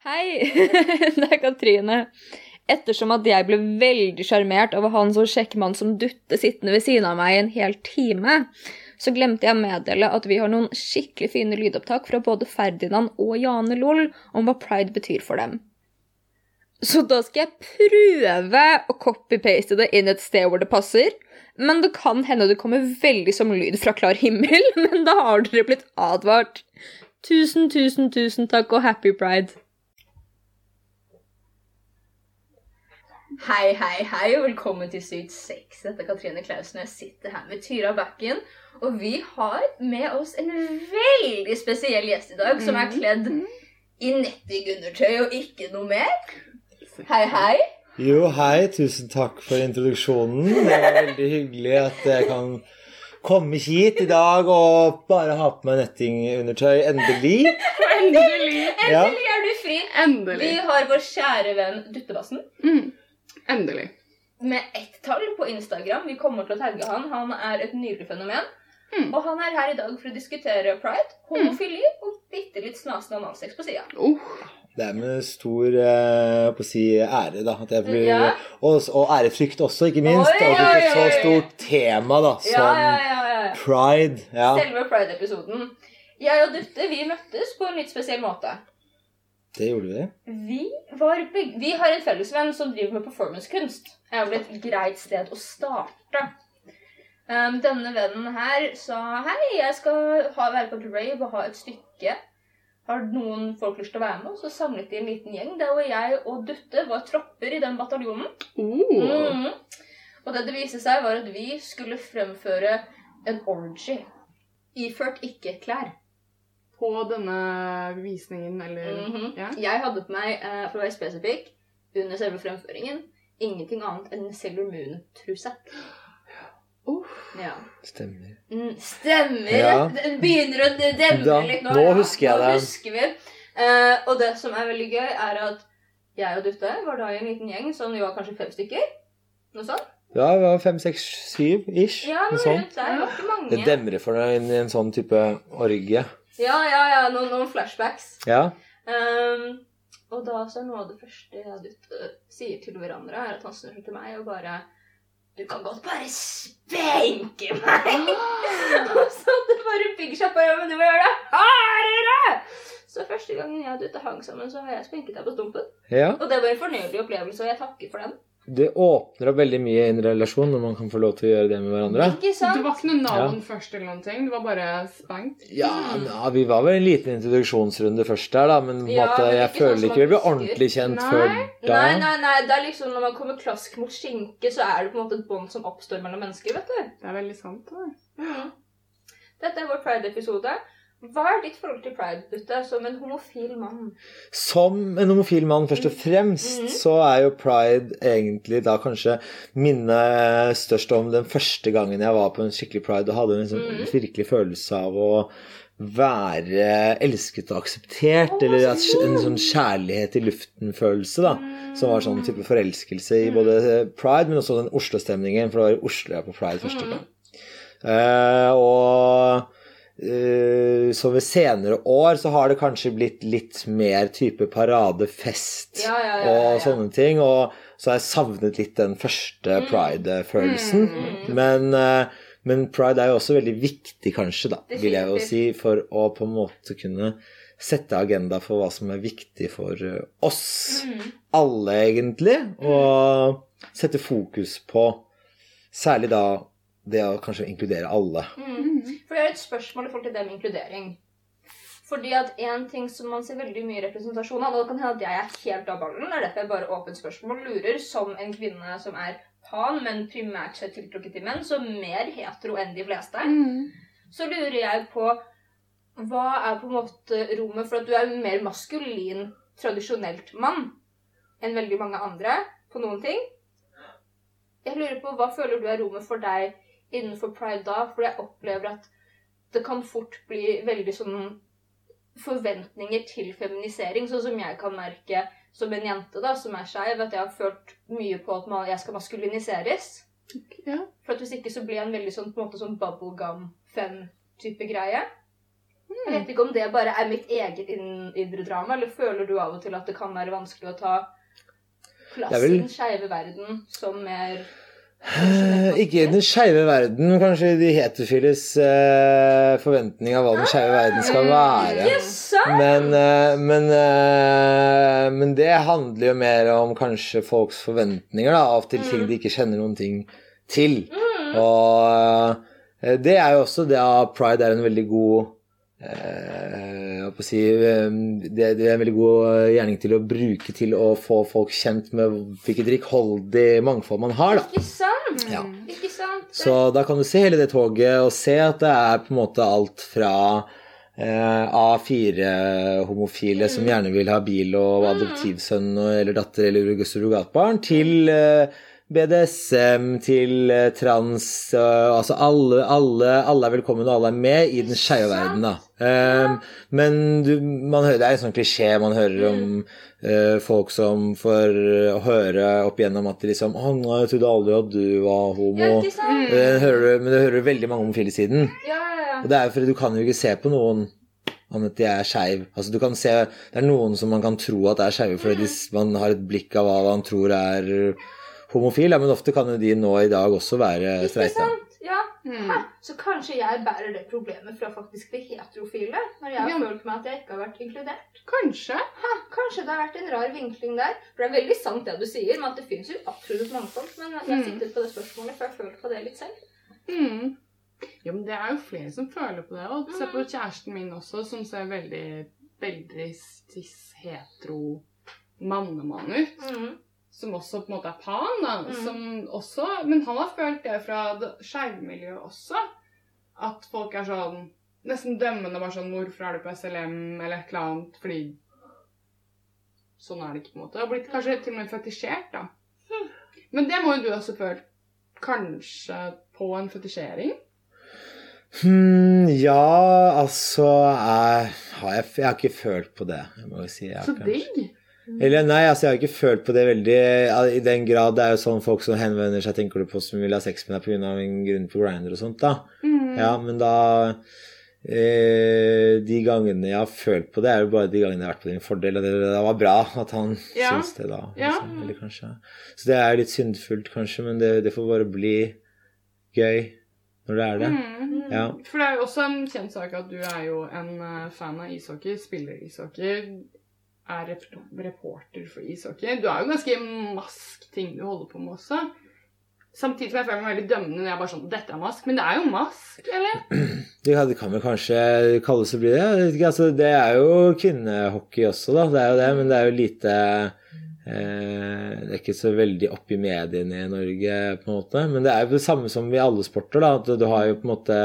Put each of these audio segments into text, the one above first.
Hei, det er Katrine. Ettersom at jeg ble veldig sjarmert over han så kjekke mann som Dutte sittende ved siden av meg i en hel time, så glemte jeg å meddele at vi har noen skikkelig fine lydopptak fra både Ferdinand og Jane Loll om hva pride betyr for dem. Så da skal jeg prøve å copy-paste det inn et sted hvor det passer. Men det kan hende det kommer veldig som lyd fra klar himmel, men da har dere blitt advart. Tusen, tusen, tusen takk og happy pride. Hei, hei, hei, og velkommen til Sykt sex. Dette er Katrine Klausen, og jeg sitter her med Tyra Bakken. Og vi har med oss en veldig spesiell gjest i dag, som er kledd i nettingundertøy og ikke noe mer. Hei, hei. Jo, hei. Tusen takk for introduksjonen. Det var veldig hyggelig at jeg kan komme hit i dag og bare ha på meg nettingundertøy. Endelig. Endelig. Endelig er du fri. Endelig. Vi har vår kjære venn Duttebassen Mm. Endelig. med ett tall på Instagram. Vi kommer til å tagge han. Han er et nydelig fenomen. Mm. Og han er her i dag for å diskutere pride, homofili og bitte litt snasende analsex på sida. Uh. Det er med stor eh, på å si ære, da. At jeg blir, Ja. og, og ærefrykt også, ikke minst. Oi, oi, det oi, et så oi, oi. stort tema da, som ja, ja, ja. pride. Ja, Selve pride-episoden. Jeg og Dutte vi møttes på en litt spesiell måte. Det gjorde vi. Vi, var vi har en fellesvenn som driver med performancekunst. Det er vel et greit sted å starte. Um, denne vennen her sa hei, jeg skal ha, være på rave og ha et stykke. Har noen folk lyst til å være med? Så samlet de en liten gjeng der hvor jeg og Dutte var tropper i den bataljonen. oh. Mm. Og det det viste seg, var at vi skulle fremføre en orgy. Iført ikke klær. På denne visningen, eller Mhm. Ja. Jeg hadde på meg, eh, for å være spesifikk, under selve fremføringen, ingenting annet enn Sailor Moon-truse. Uh, Ja. Stemmer. Mm, stemmer! Ja. Det begynner å demre litt nå. nå husker jeg nå det. Husker vi. Uh, og det som er veldig gøy, er at jeg og Dutte var da i en liten gjeng, som vi var kanskje fem stykker. Noe sånt? Ja, vi var fem, seks, syv ish. Ja, noe noe sånt. rundt der. Det var ikke mange. Det demrer for deg inn i en sånn type orgie. Ja, ja, ja. Noen, noen flashbacks. Ja. Um, og da så er noe av det første og Dutte sier til hverandre, er at han snur seg til meg og bare Du kan godt bare spenke meg! og så det bare bygger seg på, ja, men du må gjøre det hardere! Så første gangen jeg og Dutte hang sammen, så har jeg spenket deg på stumpen. ja. Og det var en fornøyelig opplevelse, og jeg takker for den. Det åpner opp veldig mye i en relasjon når man kan få lov til å gjøre det med hverandre. Ikke sant? Det var ikke noe navn først, eller noen ting. Det var bare spengt Ja, na, vi var vel en liten introduksjonsrunde først der, da, men på Ja, måte, men jeg sånn føler ikke vi ble ordentlig kjent Nei. før da. Nei, nei, nei, det er liksom når man kommer klask mot skinke, så er det på en måte et bånd som oppstår mellom mennesker, vet du. Det er veldig sant. Da. Ja. Dette er vår Pride-episode. Hva er ditt forhold til Pride, Butte, som en homofil mann? Som en homofil mann, først og fremst, Mhm. så er jo pride egentlig da kanskje minnet størst om den første gangen jeg var på en skikkelig pride og hadde en liksom, Mhm. virkelig følelse av å være elsket og akseptert, oh, eller en sånn kjærlighet i luften-følelse, da. Som var sånn type forelskelse i Mm. både pride, men også den Oslo-stemningen, for det var i Oslo jeg var på pride første Mm. gang. Eh, og eh, så ved senere år så har det kanskje blitt litt mer type paradefest Ja, ja, ja, og sånne ting. Og så har jeg savnet litt den første Mm. pride-følelsen. Mm. Men, eh, men pride er jo også veldig viktig, kanskje, da, vil jeg jo si, for å på en måte kunne sette agenda for hva som er viktig for eh, oss Mm. alle, egentlig, og sette fokus på særlig da det å kanskje inkludere alle. Mm. For det er et spørsmål i forhold til det med inkludering. Fordi at en ting som man ser veldig mye representasjon av, og det kan hende at jeg er helt av ballen, det er derfor jeg bare åpent spørsmål lurer, som en kvinne som er pan, men primært sett tiltrukket til menn, så mer hetero enn de fleste, Mm. så lurer jeg på hva er på en måte rommet for at du er en mer maskulin, tradisjonelt mann enn veldig mange andre på noen ting? Jeg lurer på hva føler du er rommet for deg innenfor pride da? For jeg opplever at det kan fort bli veldig sånn forventninger til feminisering, sånn som jeg kan merke som en jente da, som er skeiv, at jeg har følt mye på at man, jeg skal maskuliniseres. Ja. For at hvis ikke så blir jeg en veldig sånn, på en måte sånn bubblegum fem-type greie. Jeg vet ikke om det bare er mitt eget indre drama, eller føler du av og til at det kan være vanskelig å ta plass vel- i den skeive verden som mer Ikke i den skeive verden, Kanskje kanskje de heterofiles uh, forventning av hva den skeive verden skal være. Sant? Men, uh, men, uh, men det handler jo mer om kanskje folks forventninger da, av til ting de ikke kjenner noen ting til. Og eh, det er jo også det at pride er en veldig god eh, si, eh, det, det er en veldig god gjerning til å bruke til å få folk kjent med hvilket rikholdig mangfold man har. da. Ikke sant? Ja. Ikke sant? Så da kan du se hele det toget og se at det er på en måte alt fra eh, A4-homofile som gjerne vil ha bil og adoptivsønn eller datter eller surrogatbarn, til eh, BDSM, til eh, trans eh, Altså alle, alle, alle er velkommen, og alle er med i den skeive verden, da. Eh, men du, man hører, det er en sånn klisjé man hører om uh, folk som får høre opp igjennom at de liksom Å, nei, jeg trodde aldri at du var homo. Sant? Hører, men det hører veldig mange homofile siden. Ja, ja, ja. Og det er jo fordi du kan jo ikke se på noen om at de er skeiv. Altså, du kan se, det er noen som man kan tro at er skeive fordi de, man har et blikk av hva man tror er homofil, ja, men ofte kan jo de nå i dag også være sant? Ja. Mm. Så kanskje jeg bærer det problemet fra faktisk det heterofile, når jeg har Ja. følt meg at jeg ikke har vært inkludert. Kanskje. Ha, kanskje det har vært en rar vinkling der. For det er veldig sant det du sier, men at det finnes jo absolutt et mangfold. Men jeg har Mm. sittet på det spørsmålet, for jeg har følt på det litt selv. Mm. Jo, men det er jo flere som føler på det. Og se på kjæresten min også, som ser veldig, veldig cis-hetero mannemann ut. Mm. Som også på en måte er pan, da. Mm. Som også, men han har følt det fra skeive også. At folk er sånn nesten dømmende bare sånn 'Hvorfor er du på SLM?' eller et eller annet. Fordi sånn er det ikke, på en måte. Og blitt kanskje til og med fetisjert, da. Men det må jo du også føle kanskje på en fetisjering? Hmm, ja, altså jeg har, jeg, jeg har ikke følt på det. Jeg må jo si. Jeg Så digg! Eller nei, altså jeg har ikke følt på det veldig I den grad det er jo sånn folk som henvender seg, tenker du på som vil ha sex med deg pga. en grunn på Grindr og sånt, da. Mm. Ja, men da eh, De gangene jeg har følt på det, er jo bare de gangene jeg har vært på din fordel, og det, det var bra at han Ja. syns det da. Ja. Liksom, eller kanskje. Så det er litt syndfullt, kanskje, men det, det får bare bli gøy når det er det. Mm. Ja. For det er jo også en kjent sak at du er jo en eh, fan av ishockey, spiller ishockey, er reporter for ishockey. Du er jo ganske mask ting du holder på med også. Samtidig som jeg føler meg veldig dømmende når jeg bare sånn Dette er mask. Men det er jo mask, eller? Det kan, vel kanskje kalles å bli det. Altså, det er jo kvinnehockey også, da. Det er jo det, men det er jo lite eh, Det er ikke så veldig opp i mediene i Norge, på en måte. Men det er jo det samme som i alle sporter, da. At du har jo på en måte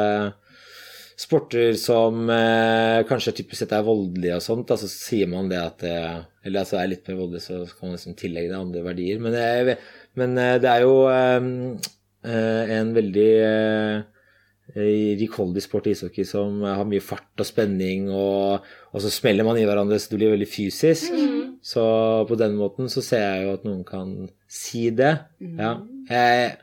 sporter som eh, kanskje typisk sett er voldelige og sånt, da, så sier man det at det Eller altså er litt mer voldelig, så kan man liksom tillegge det andre verdier. Men det er, men eh, det er jo eh, eh, en veldig eh, rikholdig sport i ishockey som har mye fart og spenning, og, og så smeller man i hverandre så det blir veldig fysisk. Mm. Så på den måten så ser jeg jo at noen kan si det. Ja. Jeg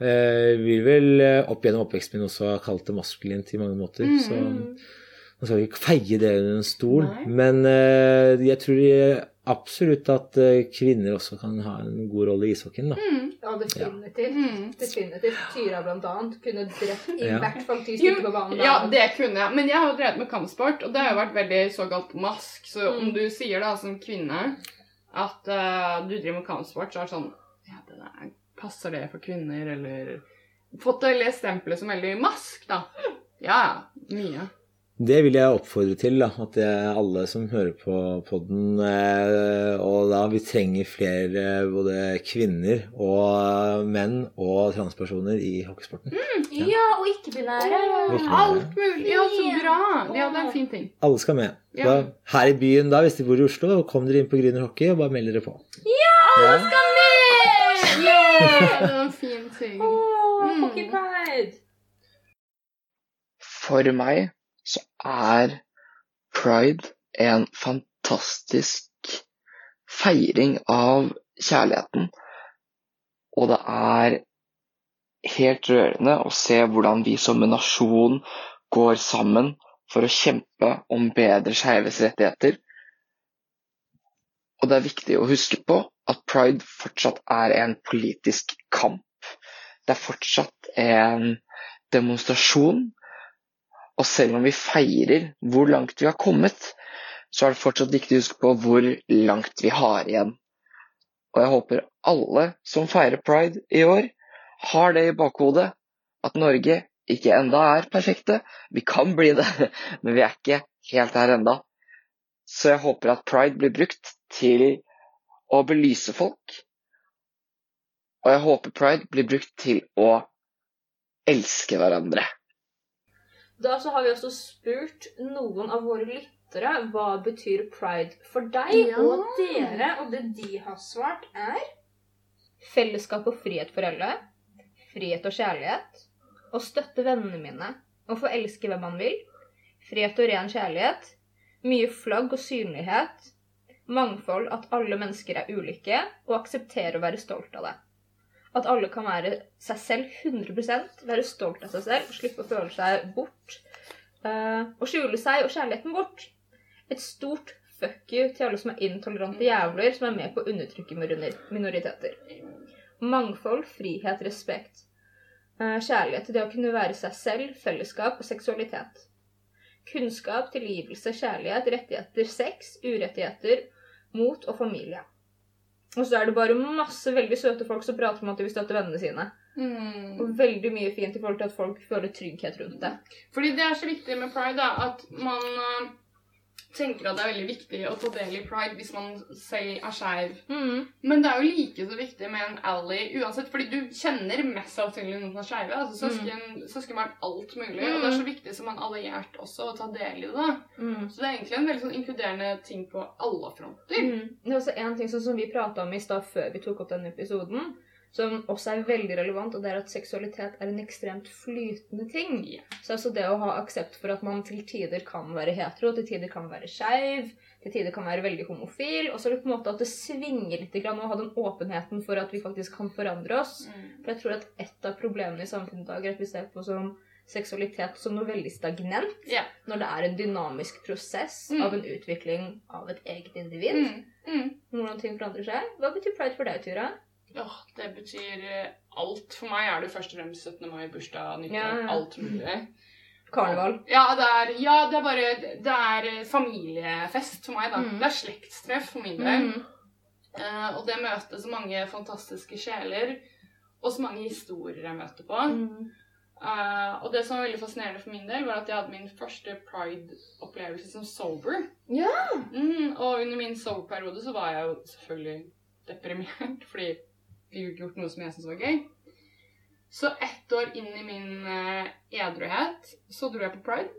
eh, vil vel eh, opp gjennom oppveksten min også ha kalt det maskulint i mange måter. Så nå skal vi ikke feie det under en stol. Nei. Men eh, jeg tror absolutt at kvinner også kan ha en god rolle i ishockeyen, da. Ja, definitivt. Mm. Definitivt. Tyra blant annet kunne drept i Ja. hvert fall ti stykker på banen. ja, det kunne jeg. Men jeg har jo drevet med kampsport, og det har jo vært veldig såkalt mask. Så om Mm. du sier da som kvinne at uh, du driver med kampsport, så er det sånn Ja, det der, passer det for kvinner, eller Fått det stempelet som veldig mask, da. Ja, ja. Mye. Det vil jeg oppfordre til, da, at det er alle som hører på podden, eh, og da vi trenger flere eh, både kvinner og menn og transpersoner i hockeysporten. Ja, og ikke-binære. Ikke-binære. Alt mulig. Ja, så bra. Ja, det er en fin ting. Alle skal med. Ja. Da, her i byen, da, hvis de bor i Oslo, kom dere inn på Grüner Hockey og bare meld dere på. Ja! Yeah! Det var en fin ting. Mm. Occupied. For meg så er pride en fantastisk feiring av kjærligheten. Og det er helt rørende å se hvordan vi som en nasjon går sammen for å kjempe om bedre skeives rettigheter. Og det er viktig å huske på at pride fortsatt er en politisk kamp. Det er fortsatt en demonstrasjon. Og selv om vi feirer hvor langt vi har kommet, så er det fortsatt viktig å huske på hvor langt vi har igjen. Og jeg håper alle som feirer pride i år, har det i bakhodet at Norge ikke enda er perfekte. Vi kan bli det, men vi er ikke helt her enda. Så jeg håper at pride blir brukt til å belyse folk. Og jeg håper pride blir brukt til å elske hverandre. Da så har vi også spurt noen av våre lyttere hva betyr pride for deg. Ja. Og dere, og det de har svart, er fellesskap og frihet for alle. Frihet og kjærlighet. Å støtte vennene mine. Å få elske hvem man vil. Frihet og ren kjærlighet. Mye flagg og synlighet. Mangfold, at alle mennesker er ulike. Og akseptere å være stolt av det. At alle kan være seg selv 100% være stolt av seg selv, slippe å føle seg bort. Uh, og skjule seg og kjærligheten bort. Et stort fuck you til alle som er intolerante jævler som er med på å undertrykke minori- minoriteter. Mangfold, frihet, respekt. Uh, kjærlighet til det å kunne være seg selv, fellesskap og seksualitet. Kunnskap, tilgivelse, kjærlighet, rettigheter, sex, urettigheter, mot og familie. Og så er det bare masse veldig søte folk som prater om at de vil støtte vennene sine. Mm. Og veldig mye fint i forhold til at folk føler trygghet rundt det. Fordi det er så viktig med pride, da, at man øh, tenker at det er veldig viktig å ta del i pride hvis man selv er skeiv. Mm. Men det er jo like så viktig med en ally uansett, fordi du kjenner mest sannsynlig noen som er skeive. Altså søsken, søskenbarn, alt mulig. Og det er så viktig som en alliert også å ta del i det. Mm. Så det er egentlig en veldig sånn inkluderende ting på alle fronter. Mm. Det er også en ting som vi prata om i stad før vi tok opp denne episoden, som også er veldig relevant, og det er at seksualitet er en ekstremt flytende ting. Ja. Så altså det å ha aksept for at man til tider kan være hetero, til tider kan være skeiv, til tider kan være veldig homofil, og så er det på en måte at det svinger litt, grann, og ha den åpenheten for at vi faktisk kan forandre oss. Mm. For jeg tror at et av problemene i samfunnet i dag er at vi ser på som seksualitet som noe veldig stagnant, Ja. når det er en dynamisk prosess Mm. av en utvikling av et eget individ. Mm. Mm. Hvordan ting forandrer seg. Hva betyr pride for deg, Tyra? Åh, det betyr eh, alt. For meg er det først og fremst 17. mai, bursdag, nyttår, Ja, alt mulig. Karneval. Ja, det er, ja, det er bare Det er eh, familiefest for meg, da. Mm. Det er slektstreff for min del. Mm. Uh, og det møter så mange fantastiske sjeler, og så mange historier jeg møter på. Mm. Uh, og det som var veldig fascinerende for min del, var at jeg hadde min første pride-opplevelse som sober. Ja. Mm, og under min sober-periode så var jeg jo selvfølgelig deprimert, fordi gjort noe som jeg syntes var gøy. Så ett år inn i min uh, edruhet så dro jeg på pride.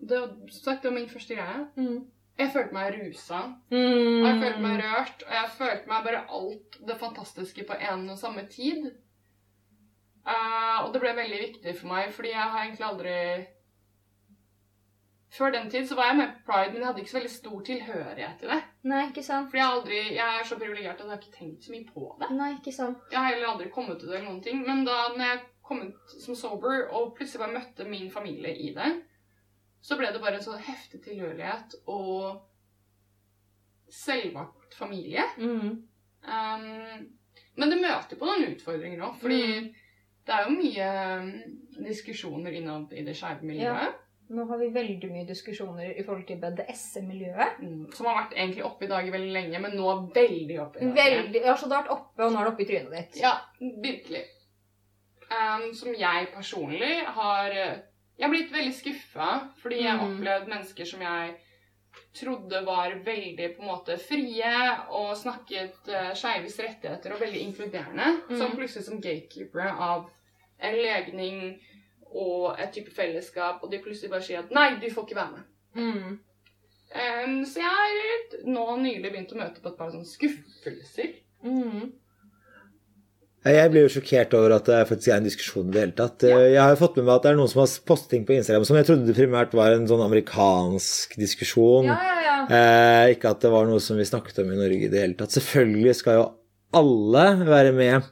Det, var- sagt, det var min første greie. Mm. Jeg følte meg rusa. Mm. Jeg følte meg rørt, og jeg følte meg bare alt det fantastiske på en og samme tid. Uh, og det ble veldig viktig for meg, fordi jeg har egentlig aldri Før den tid så var jeg med på pride, men jeg hadde ikke så veldig stor tilhørighet til det. Nei, ikke sant. Fordi jeg, aldri, jeg er så privilegert at jeg har ikke tenkt så mye på det. Nei, ikke sant. Jeg har heller aldri kommet til det eller noen ting. Men da når jeg kom ut som sober og plutselig bare møtte min familie i det, så ble det bare en sånn heftig tilhørighet og selvvalgt familie. Mm. Um, men det møter på noen utfordringer òg, fordi Mm. det er jo mye um, diskusjoner innad i det skeive miljøet. Nå har vi veldig mye diskusjoner i forhold til BDSM-miljøet. Mm, som har vært egentlig oppe i dag veldig lenge, men nå veldig oppe i dag. Veldig, ja, så det har vært oppe, og nå er det oppe i trynet ditt. Ja, virkelig. Um, som jeg personlig har eh, Jeg har blitt veldig skuffa fordi jeg har Mm. opplevd mennesker som jeg trodde var veldig på en måte frie og snakket uh, skeives rettigheter og veldig inkluderende, Mm. som plutselig som gatekeepere av en legning og et type fellesskap, og de plutselig bare sier at nei, du får ikke være med. Mm. Um, så jeg har nå nylig begynt å møte på et par sånne skuffelser. Mm. Jeg blir jo sjokkert over at det faktisk er en diskusjon i det hele tatt. Jeg har jo fått med meg at det er noen som har postet ting på Instagram som jeg trodde primært var en sånn amerikansk diskusjon. Ja, ja, ja. Eh, ikke at det var noe som vi snakket om i Norge i det hele tatt. Selvfølgelig skal jo alle være med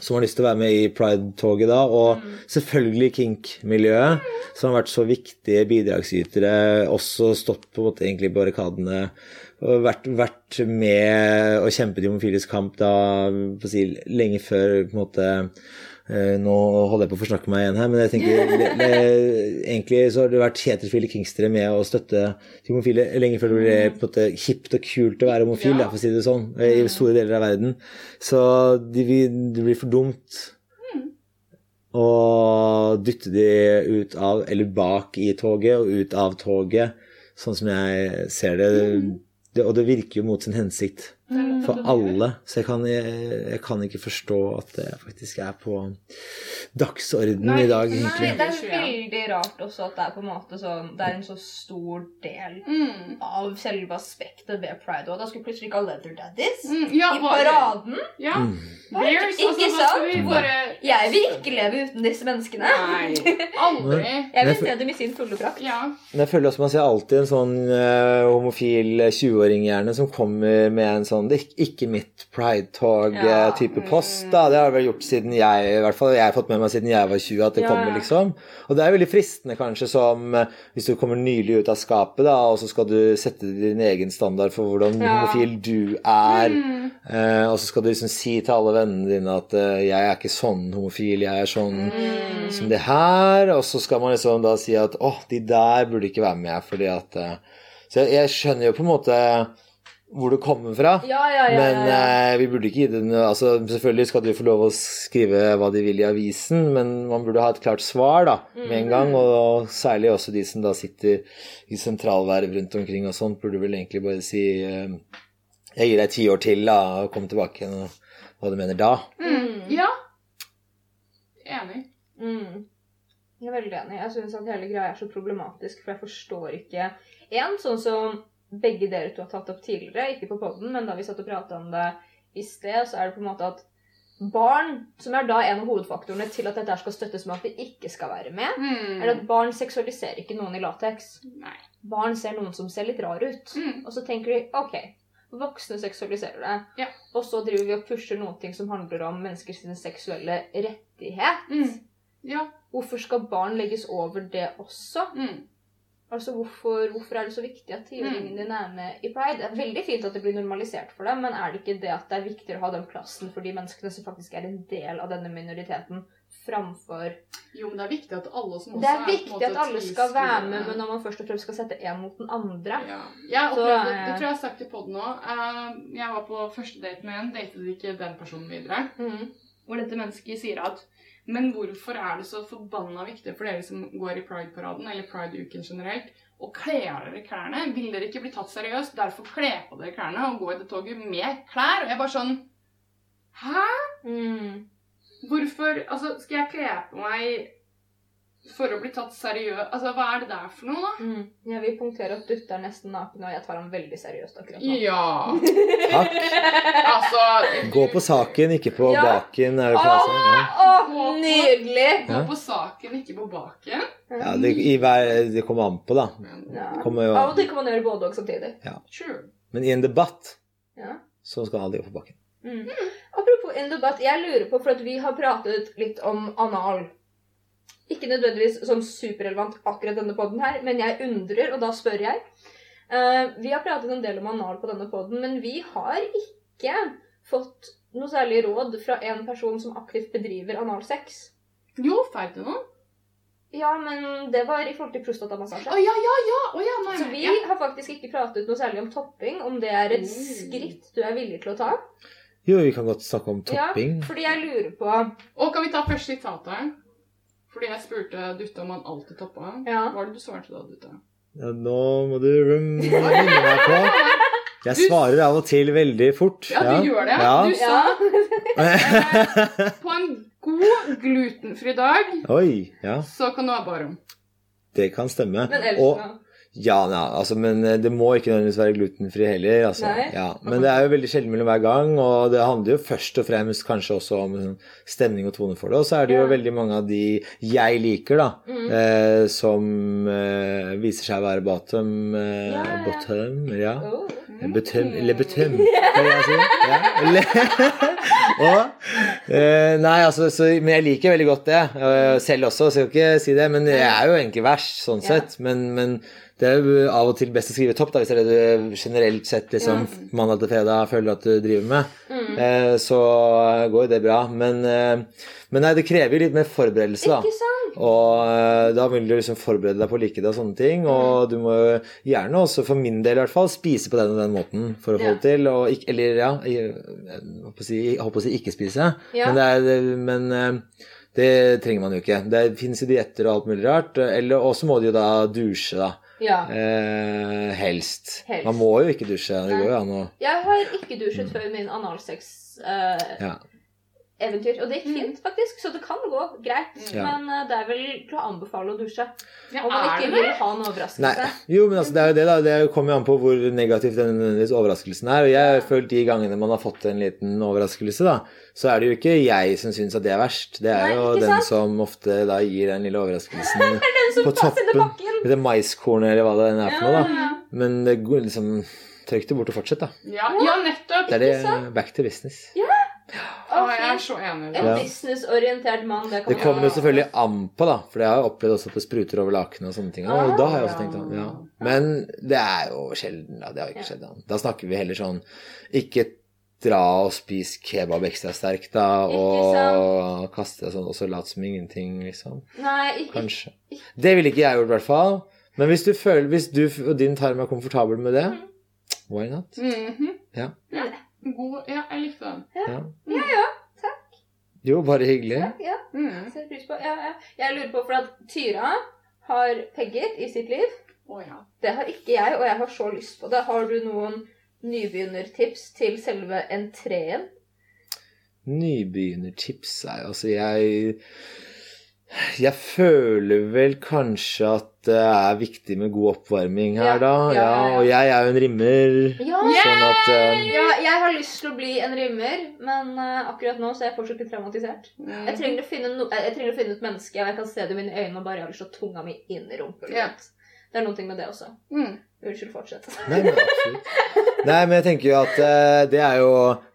som har lyst til å være med i Pride-toget da, og selvfølgelig kink-miljøet, som har vært så viktige bidragsytere, også stått på en måte egentlig i barrikadene og vært, vært med og kjempet i homofiles kamp da, på si, lenge før på en måte Nå holder jeg på å forsnakke meg igjen her, men jeg tenker det, det, egentlig så har det vært heterofile kingstere med å støtte homofile lenge før det ble på en måte hipt og kult å være homofil, ja. for å si det sånn, i store deler av verden. Så de, det blir for dumt å dytte de ut av, eller bak i toget og ut av toget, sånn som jeg ser det. det og det virker jo mot sin hensikt for alle. Så jeg kan, jeg, jeg kan ikke forstå at det faktisk er på dagsordenen Nei, i dag, nei, Nei, det er veldig rart også at det er på en måte sånn Det er en så stor del Mm. av selve aspektet ved pride. Og da skulle plutselig ikke ha leather daddies Mm, ja, i paraden. Ja. Mm. Bare, Ikke altså, vi sant? bare Jeg vil ikke leve uten disse menneskene. Nei. Aldri. Jeg vil se dem i sin fulle prakt. Ja. Men jeg føler også man ser alltid en sånn uh, homofil 20-åring gjerne som kommer med en sånn det er ikke- mitt pride-tog-type Ja. post. da, Det har jeg vel gjort siden jeg i hvert fall jeg har fått med meg siden jeg var 20 at det Ja, kommer, liksom. Og det er veldig fristende kanskje som eh, hvis du kommer nylig ut av skapet, da, og så skal du sette din egen standard for hvordan homofil du er. Mm. Eh, og så skal du liksom si til alle vennene dine at eh, 'jeg er ikke sånn homofil, jeg er sånn Mm. som det her', og så skal man liksom da si at 'å, de der burde ikke være med', fordi at eh, Så jeg, jeg skjønner jo på en måte hvor det kommer fra. Ja, ja, ja. Men ja, ja. eh, vi burde ikke gi den altså, Selvfølgelig skal de få lov å skrive hva de vil i avisen, men man burde ha et klart svar da, med en gang. Og særlig også de som da sitter i sentralverv rundt omkring og sånt, burde vel egentlig bare si eh, Jeg gir deg ti år til, da, og kom tilbake igjen og hva du mener da. Mm. Ja. Enig. Mm. Jeg er veldig enig. Jeg syns at hele greia er så problematisk, for jeg forstår ikke En, sånn som begge dere to har tatt opp tidligere, ikke på poden, men da vi satt og prata om det i sted, så er det på en måte at barn, som er da en av hovedfaktorene til at dette skal støttes med at vi ikke skal være med, Mm. er at barn seksualiserer ikke noen i lateks. Barn ser noen som ser litt rar ut. Mm. Og så tenker de OK, voksne seksualiserer det. Ja. Og så driver vi og pusher noen ting som handler om menneskers seksuelle rettighet. Mm. Ja. Hvorfor skal barn legges over det også? Mm. Altså, hvorfor, hvorfor er det så viktig at tiåringen din er med i pride? Det er veldig fint at det blir normalisert for dem, men er det ikke det at det er viktigere å ha den plassen for de menneskene som faktisk er en del av denne minoriteten, framfor Jo, men det er viktig at alle som også Det er en viktig måte at alle skal være med, men når man først og fremst skal sette én mot den andre Ja. Jeg Så, opplevde, eh, det tror jeg jeg har sagt i poden òg. jeg var på første date med en, datet ikke den personen videre. mm. Hvor dette mennesket sier at Men hvorfor er det så forbanna viktig for dere som går i Pride-paraden, eller Pride-uken generelt, å kle av dere klærne? Vil dere ikke bli tatt seriøst? Derfor kle på dere klærne og gå i det toget med klær. Og jeg bare sånn Hæ? Mm. Hvorfor Altså, skal jeg kle på meg for å bli tatt seriøst? Altså, hva er det der for noe, da? Mm. Jeg vil punktere at Dutte er nesten naken, og jeg tar ham veldig seriøst akkurat nå. Ja Takk. Altså Gå på saken, ikke på Ja. baken. Er det på altså, ja. åh, nydelig! Gå på saken, ikke på baken. ja, det, i hver, det kommer an på, da. Ja. Kommer jo, Av og til kan man gjøre både og samtidig. True. men i en debatt Ja. så skal alle gå på baken. Mm. Apropos en debatt, jeg lurer på, for at vi har pratet litt om anal. Ikke nødvendigvis sånn superrelevant akkurat denne podden her, men jeg undrer, og da spør jeg. Uh, vi har pratet en del om anal på denne podden, men vi har ikke fått noe særlig råd fra en person som aktivt bedriver analsex. Jo, feil til noe. Ja, men det var i forhold til prostatamassasje. Oh, ja, ja, ja! Oh, ja, nei, Så vi ja. har faktisk ikke pratet noe særlig om topping, om det er et Mm. skritt du er villig til å ta. Jo, vi kan godt snakke om topping. Ja, fordi jeg lurer på Og kan vi ta første sitatet? Fordi jeg spurte Dutta om han alltid toppa. Ja. Hva var det du svarte da, Dutta? Ja, nå må du minne meg på. Jeg svarer av og til veldig fort. Ja, du gjør det. Ja. Du sa på en god glutenfri dag, Oi, ja. så kan du ha barom. Det kan stemme. Men ellers Og? Ja, ja, altså, men eh, det må ikke nødvendigvis være glutenfri heller. Altså. Ja, men det er jo veldig sjelden mellom hver gang, og det handler jo først og fremst kanskje også om stemning og tone for det. Og så er det jo Ja. veldig mange av de jeg liker, da, Mm. eh, som eh, viser seg å være bottom. Eh, Ja, ja. Bottom, ja. Oh. Betum, eller betum, kan jeg si. Ja. Eller, og Eh, nei, altså, så, men jeg liker veldig godt det. eh, selv også, så jeg skal ikke si det. Men jeg er jo egentlig verst, sånn sett. Men, men det er jo av og til best å skrive topp, da, hvis det er det du generelt sett liksom, mandag til fredag føler at du driver med. Mm. Eh, så går jo det bra. Men, eh, men nei, det krever jo litt mer forberedelse, da. Ikke sant? Og eh, da vil du liksom forberede deg på å like det og sånne ting. Mm. Og du må gjerne også, for min del i hvert fall, spise på den og den måten for å få Ja. det til. Og ikke, eller ja, jeg, holdt på å si, ikke spise. Ja. Men, det, er, men eh, det trenger man jo ikke. Det fins jo dietter og alt mulig rart. Eller, og så må du jo da dusje, da. Ja. Eh, helst. Helst. Man må jo ikke dusje. Det går jo an å Jeg har ikke dusjet før min analsex-eventyr, ja. og det gikk fint, faktisk, så det kan gå greit. Ja. Men eh, det er vel til å anbefale å dusje Ja, om man ikke vil ha en Nei. overraskelse. Jo, men altså, det er jo det, da. Det kommer jo an på hvor negativ den overraskelsen er. Og jeg har følt de gangene man har fått en liten overraskelse, da, så er det jo ikke jeg som syns at det er verst. Det er Nei, jo den sant? som ofte da gir den lille overraskelsen Den på toppen. bakken. Det maiskornet eller hva det er for noe, da. Men det går liksom Tørk det bort og fortsett, da. Ja, ja, nettopp. Det er det back to business. Å, jeg er så enig. En. Ja. businessorientert mann, det Det kommer jo selvfølgelig an på, da. For jeg har opplevd også at det spruter over lakenet og sånne ting. Og da har jeg også tenkt sånn, ja. Men det er jo sjelden, da. Det har ikke skjedd. Da. da snakker vi heller sånn Ikke dra og spise kebab ekstra sterk, da, og kaste deg sånn, og så lat som ingenting, liksom. Nei, ikke, Kanskje. Det ville ikke jeg gjort, i hvert fall. Men hvis du føler Hvis du og din tarm er komfortabel med det, why not? Mhm. Ja. ja. God, ja, jeg likte den. Ja. Ja, ja. Jo, bare hyggelig. Takk, ja. Mm. Setter pris på. Ja, ja. Jeg lurer på, for at Tyra har pegget i sitt liv. Å ja. Det har ikke jeg, og jeg har så lyst på det. Har du noen nybegynnertips til selve entreen? Nybegynnertips er Altså, jeg Jeg føler vel kanskje at det er viktig med god oppvarming her, Ja, da. ja, Ja. Og jeg er jo en rimmer, Ja, sånn at um, ja jeg har lyst til å bli en rimmer, men uh, akkurat nå så er jeg fortsatt litt traumatisert. Jeg trenger, å finne no jeg trenger å finne et menneske, og jeg kan se det i mine øyne og bare jeg har lyst til å tunga mi inn i rumpehullet. Det er ting med det også. Mm. Unnskyld, fortsett. Nei, men absolutt. Nei, men jeg tenker jo at uh, det er jo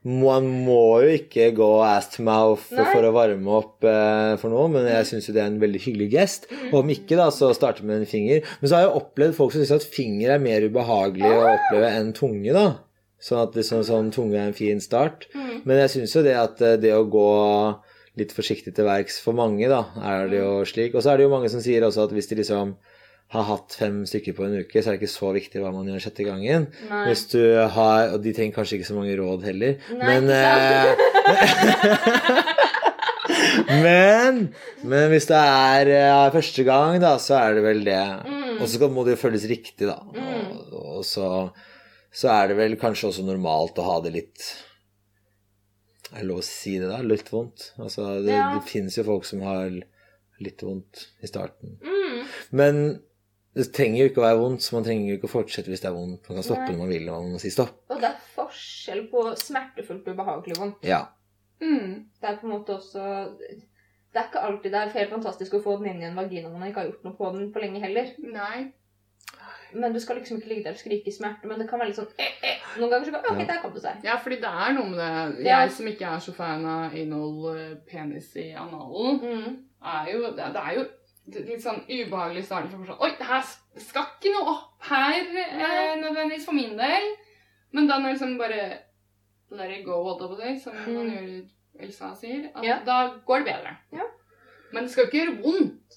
Man må jo ikke gå ass to mouth Nei. for å varme opp uh, for noe, men jeg syns jo det er en veldig hyggelig gest. Mm. Og om ikke, da, så starte med en finger. Men så har jeg opplevd folk som syns at finger er mer ubehagelig å oppleve enn tunge, da. Sånn at liksom, sånn tunge er en fin start. Mm. Men jeg syns jo det at uh, det å gå litt forsiktig til verks for mange, da, er det jo slik. Og så er det jo mange som sier også at hvis de liksom har hatt fem stykker på en uke, så er det ikke så viktig hva man gjør sjette gangen. Nei. Hvis du har Og de trenger kanskje ikke så mange råd heller. Nei, men, sant. men Men hvis det er eh, første gang, da, så er det vel det. Mm. Og så må det jo føles riktig, da. Og, og så, så er det vel kanskje også normalt å ha det litt Er det lov å si det, da? Litt vondt. Altså, det, Ja. det fins jo folk som har litt vondt i starten. Mm. Men det trenger jo ikke å være vondt, så man trenger jo ikke å fortsette hvis det er vondt. Man kan stoppe Nei. når man vil, og man må si stopp. Og det er forskjell på smertefullt og ubehagelig vondt. Ja. Mm. Det er på en måte også Det er ikke alltid det er helt fantastisk å få den inn i en vagina når man ikke har gjort noe på den på lenge heller. Nei. Men du skal liksom ikke ligge der og skrike i smerte. Men det kan være litt sånn eh, eh. Noen ganger så kan Ok, Ja. der kom det seg. Ja, fordi det er noe med det Ja. Jeg som ikke er så fan av anal eh, penis i analen, Mm. er jo Det, det er jo litt sånn ubehagelig i starten. For sånn, Oi, det her skal ikke noe opp her eh, nødvendigvis for min del. Men da når liksom bare let it go, holdt jeg på å si, som man Mm. gjør Elsa sier, at Ja. da går det bedre. Ja. Men det skal jo ikke gjøre vondt.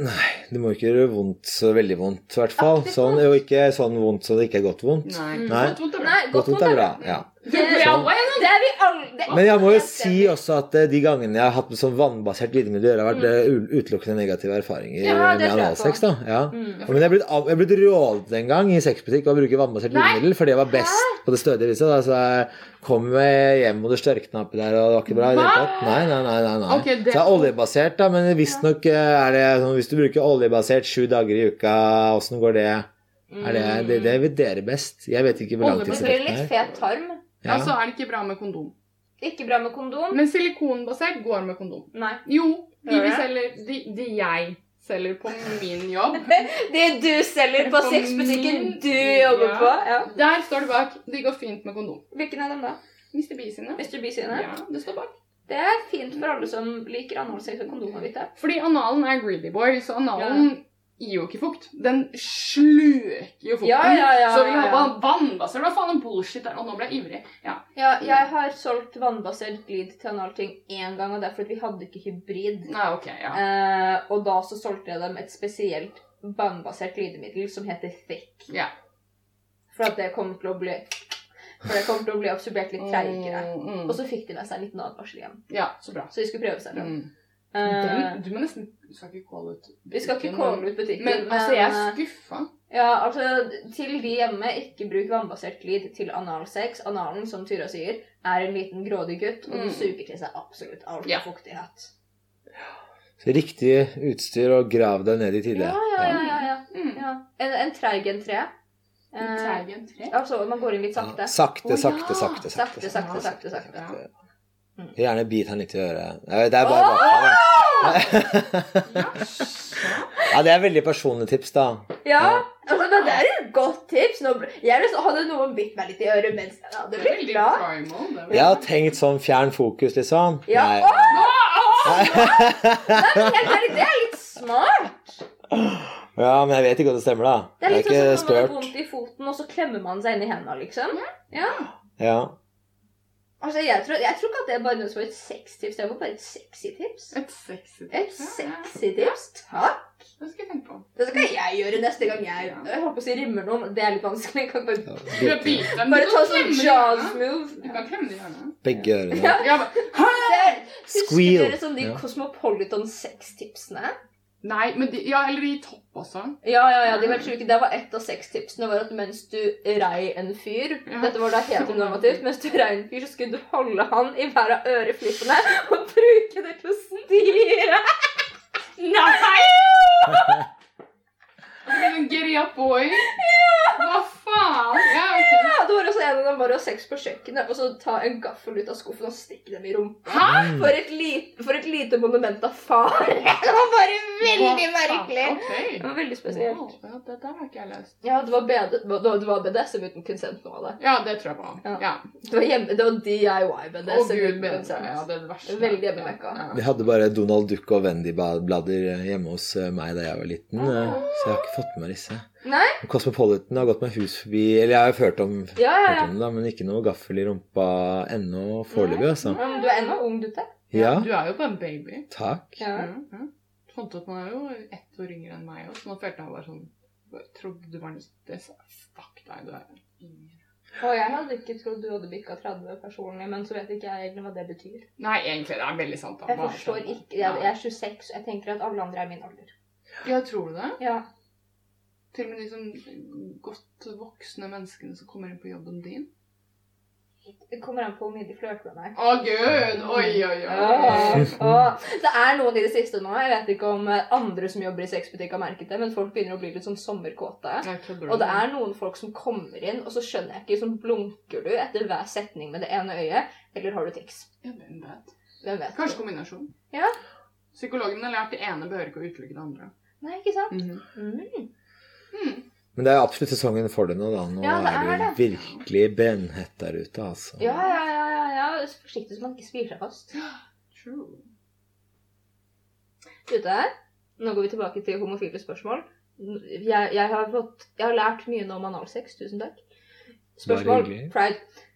Nei, det må ikke gjøre vondt så veldig vondt, i hvert fall. Ja, Sånn, er jo ikke sånn vondt så det ikke er godt vondt. Nei. Nei. Godt vondt er bra. Nei, Godt vondt er bra. ja. Det er Sånn. Det er vi alle Men jeg må jo si også at eh, de gangene jeg har hatt med sånn vannbasert glidemiddel, har vært eh, utelukkende negative erfaringer Mm. Ja, med analsex. da. Ja. Mm. Men jeg er blitt, er rådet en gang i sexbutikk å bruke vannbasert glidemiddel, for det var best på det stødige viset. Da. Så jeg kom hjem, og det størkna oppi der, og det var ikke bra. Nei, nei, nei. nei, nei. Okay, det- Så det er oljebasert, da, men visstnok eh, er det sånn hvis du bruker oljebasert sju dager i uka, åssen går det? Er det, det, det vet dere best. Jeg vet ikke hvor Det blir langtidseffekten litt er. fet tarm. Ja, så er det ikke bra med kondom. Ikke bra med kondom. Men silikonbasert går med kondom. Nei. Jo, de, vi selger, de, de jeg selger på min jobb. Det du selger på På sexbutikken min- du jobber Ja. på. Ja. Der står det bak. De går fint med kondom. Hvilken av dem da? Mr. B sine. Mr. B sine? Ja, det står bak. Det er fint for alle som liker analsex og kondomavite. Fordi analen er greedy boy, så analen gir jo ikke fukt. Den sluker jo fukten. Ja, ja, ja, så vi har ja. bare vannbasser. Hva faen er bullshit der? Og nå ble jeg ivrig. Ja. Ja, jeg har solgt vannbasert glid til analting én gang, og det er fordi vi hadde ikke hybrid. Nei, ok, ja. Eh, og da så solgte jeg dem et spesielt vannbasert glidemiddel som heter Thick. ja. For at det kommer til å bli For det kommer til å bli absorbert litt treigere. Mm, mm. Og så fikk de med seg en liten advarsel igjen. Ja, så bra. Så de skulle prøve seg fram. Mm. Eh, Den, du må nesten Du skal ikke kåle ut vi skal ikke kåle ut butikken, Men altså, jeg er eh, skuffa. Ja, altså, til de hjemme, ikke bruk vannbasert glid til analsex. Analen, som Tyra sier, er en liten grådig gutt, og den Mm. suger til seg absolutt all Ja. fuktighet. Så riktig utstyr og grav deg ned i tide. Ja, ja, ja. ja, ja. Mm. ja. En, en treig en tre. En Eh, treig en tre. altså, man går inn litt sakte. Sakte, sakte, sakte, Sakte, sakte. Sakte, sakte, sakte, sakte. Ja. Gjerne bite han litt i øret. Det er bare bakfra. Ja, det er veldig personlig tips, da. Ja, altså, men det er et godt tips. Nå, jeg hadde noen bitt meg litt i øret mens jeg hadde Det blitt glad. Jeg har tenkt sånn fjern fokus, liksom. Ja. Nei. Oh! det er litt smart. Ja, men jeg vet ikke om det stemmer, da. Det er litt sånn som når man har vondt i foten, og så klemmer man seg inn i hendene, liksom. Ja. Ja. Altså, jeg tror, jeg tror ikke at det er bare noe som er et sextips. Det var bare et sexy tips. Et sexy Et tips, ja, sexy tips? Takk. Det skal jeg tenke på. Det skal jeg gjøre neste gang jeg Jeg holdt på å si rimmer noen. Det er litt vanskelig. Jeg kan bare, ja, er bare ta sånn hjørnet. move. Du kan klemme det i hjørnet. Begge ørene. Ja. Ja, er- Husker dere sånn de Ja. Cosmopolitan sextipsene? Nei, men de, ja, eller i topp også. Ja, ja, ja, de var sjuke. Det var ett av seks tipsene var at mens du rei en fyr Ja. Dette var da heteronormativt. Mens du rei en fyr, så skulle du holde han i hver av øreflippene og bruke det til å styre. Nei! Giddy up boy. Hva faen? Ja, okay. Ja, det var også en av dem bare å ha sex på kjøkkenet og så ta en gaffel ut av skuffen og stikke dem i rumpa. Hæ? For et, lite, for et lite monument av far. Det var bare veldig Hva merkelig. Okay. Det var veldig spesielt. Wow, ja, det der har ikke jeg lest. Ja, det var, BD, det var BDSM uten konsent nå, det. Ja, det tror jeg på. Ja. Ja. Det var, hjemme, det var DIY BDSM gud, uten men, ja, det var verste. Veldig hjemmemekka. Ja. Vi hadde bare Donald Duck og Wendy-blader hjemme hos eh, meg da jeg var liten, eh, så jeg har ikke fått med meg disse. Nei? Cosmopolitan har gått meg hus forbi Eller jeg har jo hørt om, Ja, ja, hørt ja. om det, men ikke noe gaffel i rumpa ennå foreløpig, altså. Men du er ennå ung, dutte. Ja, Du er jo bare en baby. takk. Ja. Ja. ja. Fant ut at man er jo ett år yngre enn meg òg, så nå følte jeg bare sånn jeg trodde du var 90, så fuck deg, du er yngre. Og jeg hadde ikke trodd du hadde bikka 30 personlig, men så vet ikke jeg egentlig hva det betyr. Nei, egentlig, det er veldig sant. da. Jeg forstår sånn. ikke Jeg, jeg er 26, og jeg tenker at alle andre er min alder. Ja, tror du det? Ja. Til og med de sånn godt voksne menneskene som kommer inn på jobben din? Det kommer an på hvor mye de flørter med meg. Å, gud! Oi, oi, oi. Åh, oh. Det er noen i det siste nå. Jeg vet ikke om andre som jobber i sexbutikk har merket det, men folk begynner å bli litt sånn sommerkåte. Og det er noen folk som kommer inn, og så skjønner jeg ikke, sånn blunker du etter hver setning med det ene øyet, eller har du tics? Ja, hvem vet? Hvem vet? Kanskje kombinasjon. Ja. Psykologen har lært det ene behøver ikke å utelukke det andre. Nei, ikke sant? Mhm. Mm. Hmm. Men det er absolutt sesongen for det nå, da. Nå Ja, det er det er jo virkelig brennhett der ute, altså. Ja, ja, ja, ja, ja. Forsiktig så man ikke spyr seg fast. True. Ute her. Nå går vi tilbake til homofile spørsmål. Jeg, jeg, har, fått, jeg har lært mye nå om analsex. Tusen takk. Spørsmål. Pride.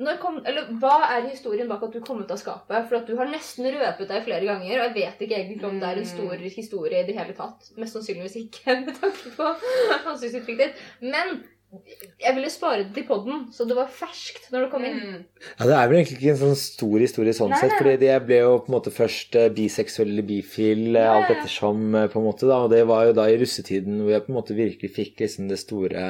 Når kom, eller, hva er historien bak at du kom ut av skapet? For at du har nesten røpet deg flere ganger, og jeg vet ikke egentlig om det er en stor historie i det hele tatt. Mest sannsynligvis ikke, med tanke på ansiktsuttrykket ditt. Men jeg ville spare det til podden, så det var ferskt når det kom inn. Mm. Ja, Det er vel egentlig ikke en sånn stor historie sånn Nei, sett, for jeg ble jo på en måte først eh, biseksuell eller bifil, nei. Alt ettersom, eh, på en måte, da. Og det var jo da i russetiden hvor jeg på en måte virkelig fikk liksom det store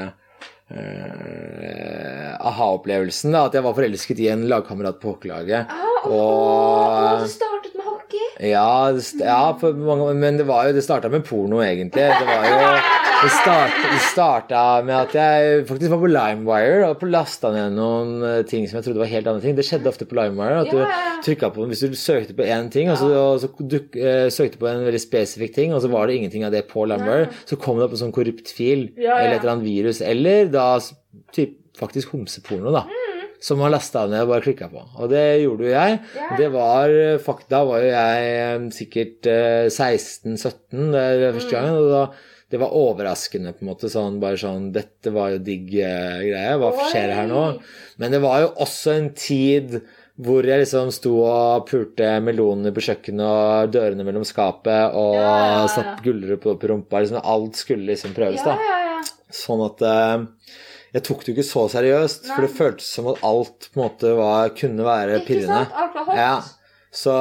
eh, aha-opplevelsen. At jeg var forelsket i en lagkamerat på hockeylaget. Ah, Og- og du startet med hockey? Ja, det ja mange, men det var jo Det starta med porno, egentlig. Det var jo Det starta, starta med at jeg faktisk var på LimeWire og lasta ned noen eh, ting som jeg trodde var helt andre ting. Det skjedde ofte på LimeWire. At du på Hvis du søkte på én ting, og så, og så du, uh, søkte på en veldig spesifikk ting, og så var det ingenting av det på LimeWire, så kom det opp en sånn korrupt fil eller et eller annet virus. Eller da typ, faktisk homseporno, da. Mm. som man lasta ned og bare klikka på. Og det gjorde jo jeg. Det var eh, Da var jo jeg eh, sikkert eh, 16-17 det er første gangen, og da det var overraskende, på en måte. sånn, Bare sånn Dette var jo digg eh, greie. Hva skjer her nå? Men det var jo også en tid hvor jeg liksom sto og pulte meloner på kjøkkenet og dørene mellom skapet og Ja, ja, ja. satt gulrot på, på rumpa. Liksom, alt skulle liksom prøves, da. ja, ja. Sånn at uh, jeg tok det jo ikke så seriøst, for det føltes som at alt på en måte var, kunne være Ikke pirrende. sant? Alt var hot. Ja. Så,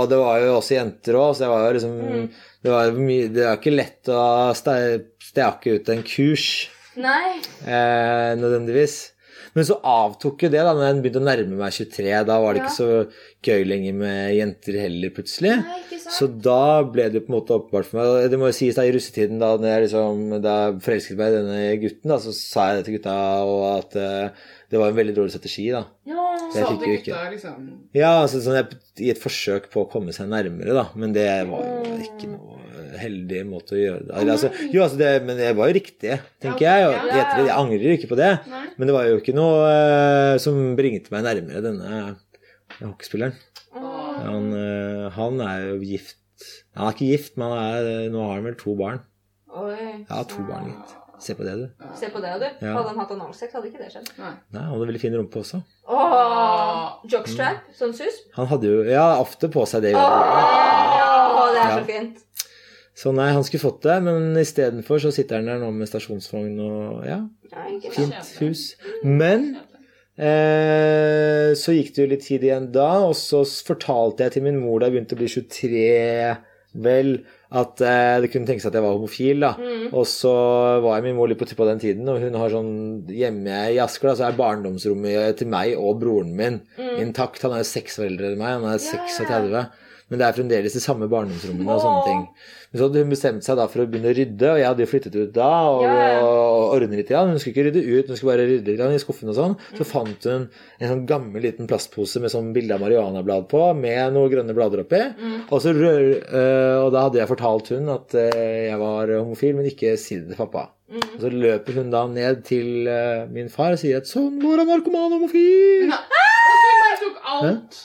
og det var jo også jenter òg, så jeg var jo liksom Mm. Det mye Det var ikke lett å stake ut en kurs Nei. eh, nødvendigvis. Men så avtok jo det da når jeg begynte å nærme meg 23. Da var det Ja. ikke så gøy lenger med jenter heller, plutselig. Nei. Så da ble det jo på en måte åpenbart for meg. Det må jo sies da i russetiden, da jeg liksom, da jeg forelsket meg i denne gutten, da, så sa jeg det til gutta og at eh, det var en veldig dårlig strategi, da. ja. så Sa fikk jo ikke. liksom Ja, altså sånn jeg, i et forsøk på å komme seg nærmere, da. Men det var jo ikke noe heldig måte å gjøre det Eller, altså, Jo, altså det, men det var jo riktig, tenker jeg. Og Ja, i jeg angrer jo ikke på det. Nei. Men det var jo ikke noe uh, som bringte meg nærmere denne hockeyspilleren. Han, uh, han er jo gift Han er ikke gift, men han er, nå har han vel to barn. Oi. Ja, to barn, gitt. Se på det, du. Se på det, du. Ja. Hadde han hatt analsex, hadde ikke det skjedd. Nei. Nei, Han hadde veldig fin rumpe også. Åh, Jockstrap, sånn sus. Han hadde jo ja, ofte på seg det. Åh, det er Ja. så fint. Så nei, han skulle fått det, men istedenfor så sitter han der nå med stasjonsvogn og ja, nei, fint hus. Men eh, så gikk det jo litt tid igjen da, og så fortalte jeg til min mor da jeg begynte å bli 23, vel, at eh, det kunne tenkes at jeg var homofil, da. Mm. Og så var jeg min mor litt på, på den tiden, og hun har sånn hjemme i Asker, da, så er barndomsrommet til meg og broren min intakt. Han er jo seks foreldre eldre enn meg, han er 36. Ja. 36. Men det er fremdeles de samme barndomsrommene og sånne ting. Men så hadde hun bestemt seg da for å begynne å rydde, og jeg hadde jo flyttet ut da og, ja. og ordne litt. Ja. Hun skulle ikke rydde ut, hun skulle bare rydde litt i skuffen og sånn. Så fant hun en sånn gammel liten plastpose med sånn bilde av marihuanablad på, med noen grønne blader oppi. Og, så rør, øh, og da hadde jeg fortalt hun at øh, jeg var homofil, men ikke si det til pappa. Og så løper hun da ned til øh, min far og sier at sånn går han narkoman homofil. Nei. Og så tok alt.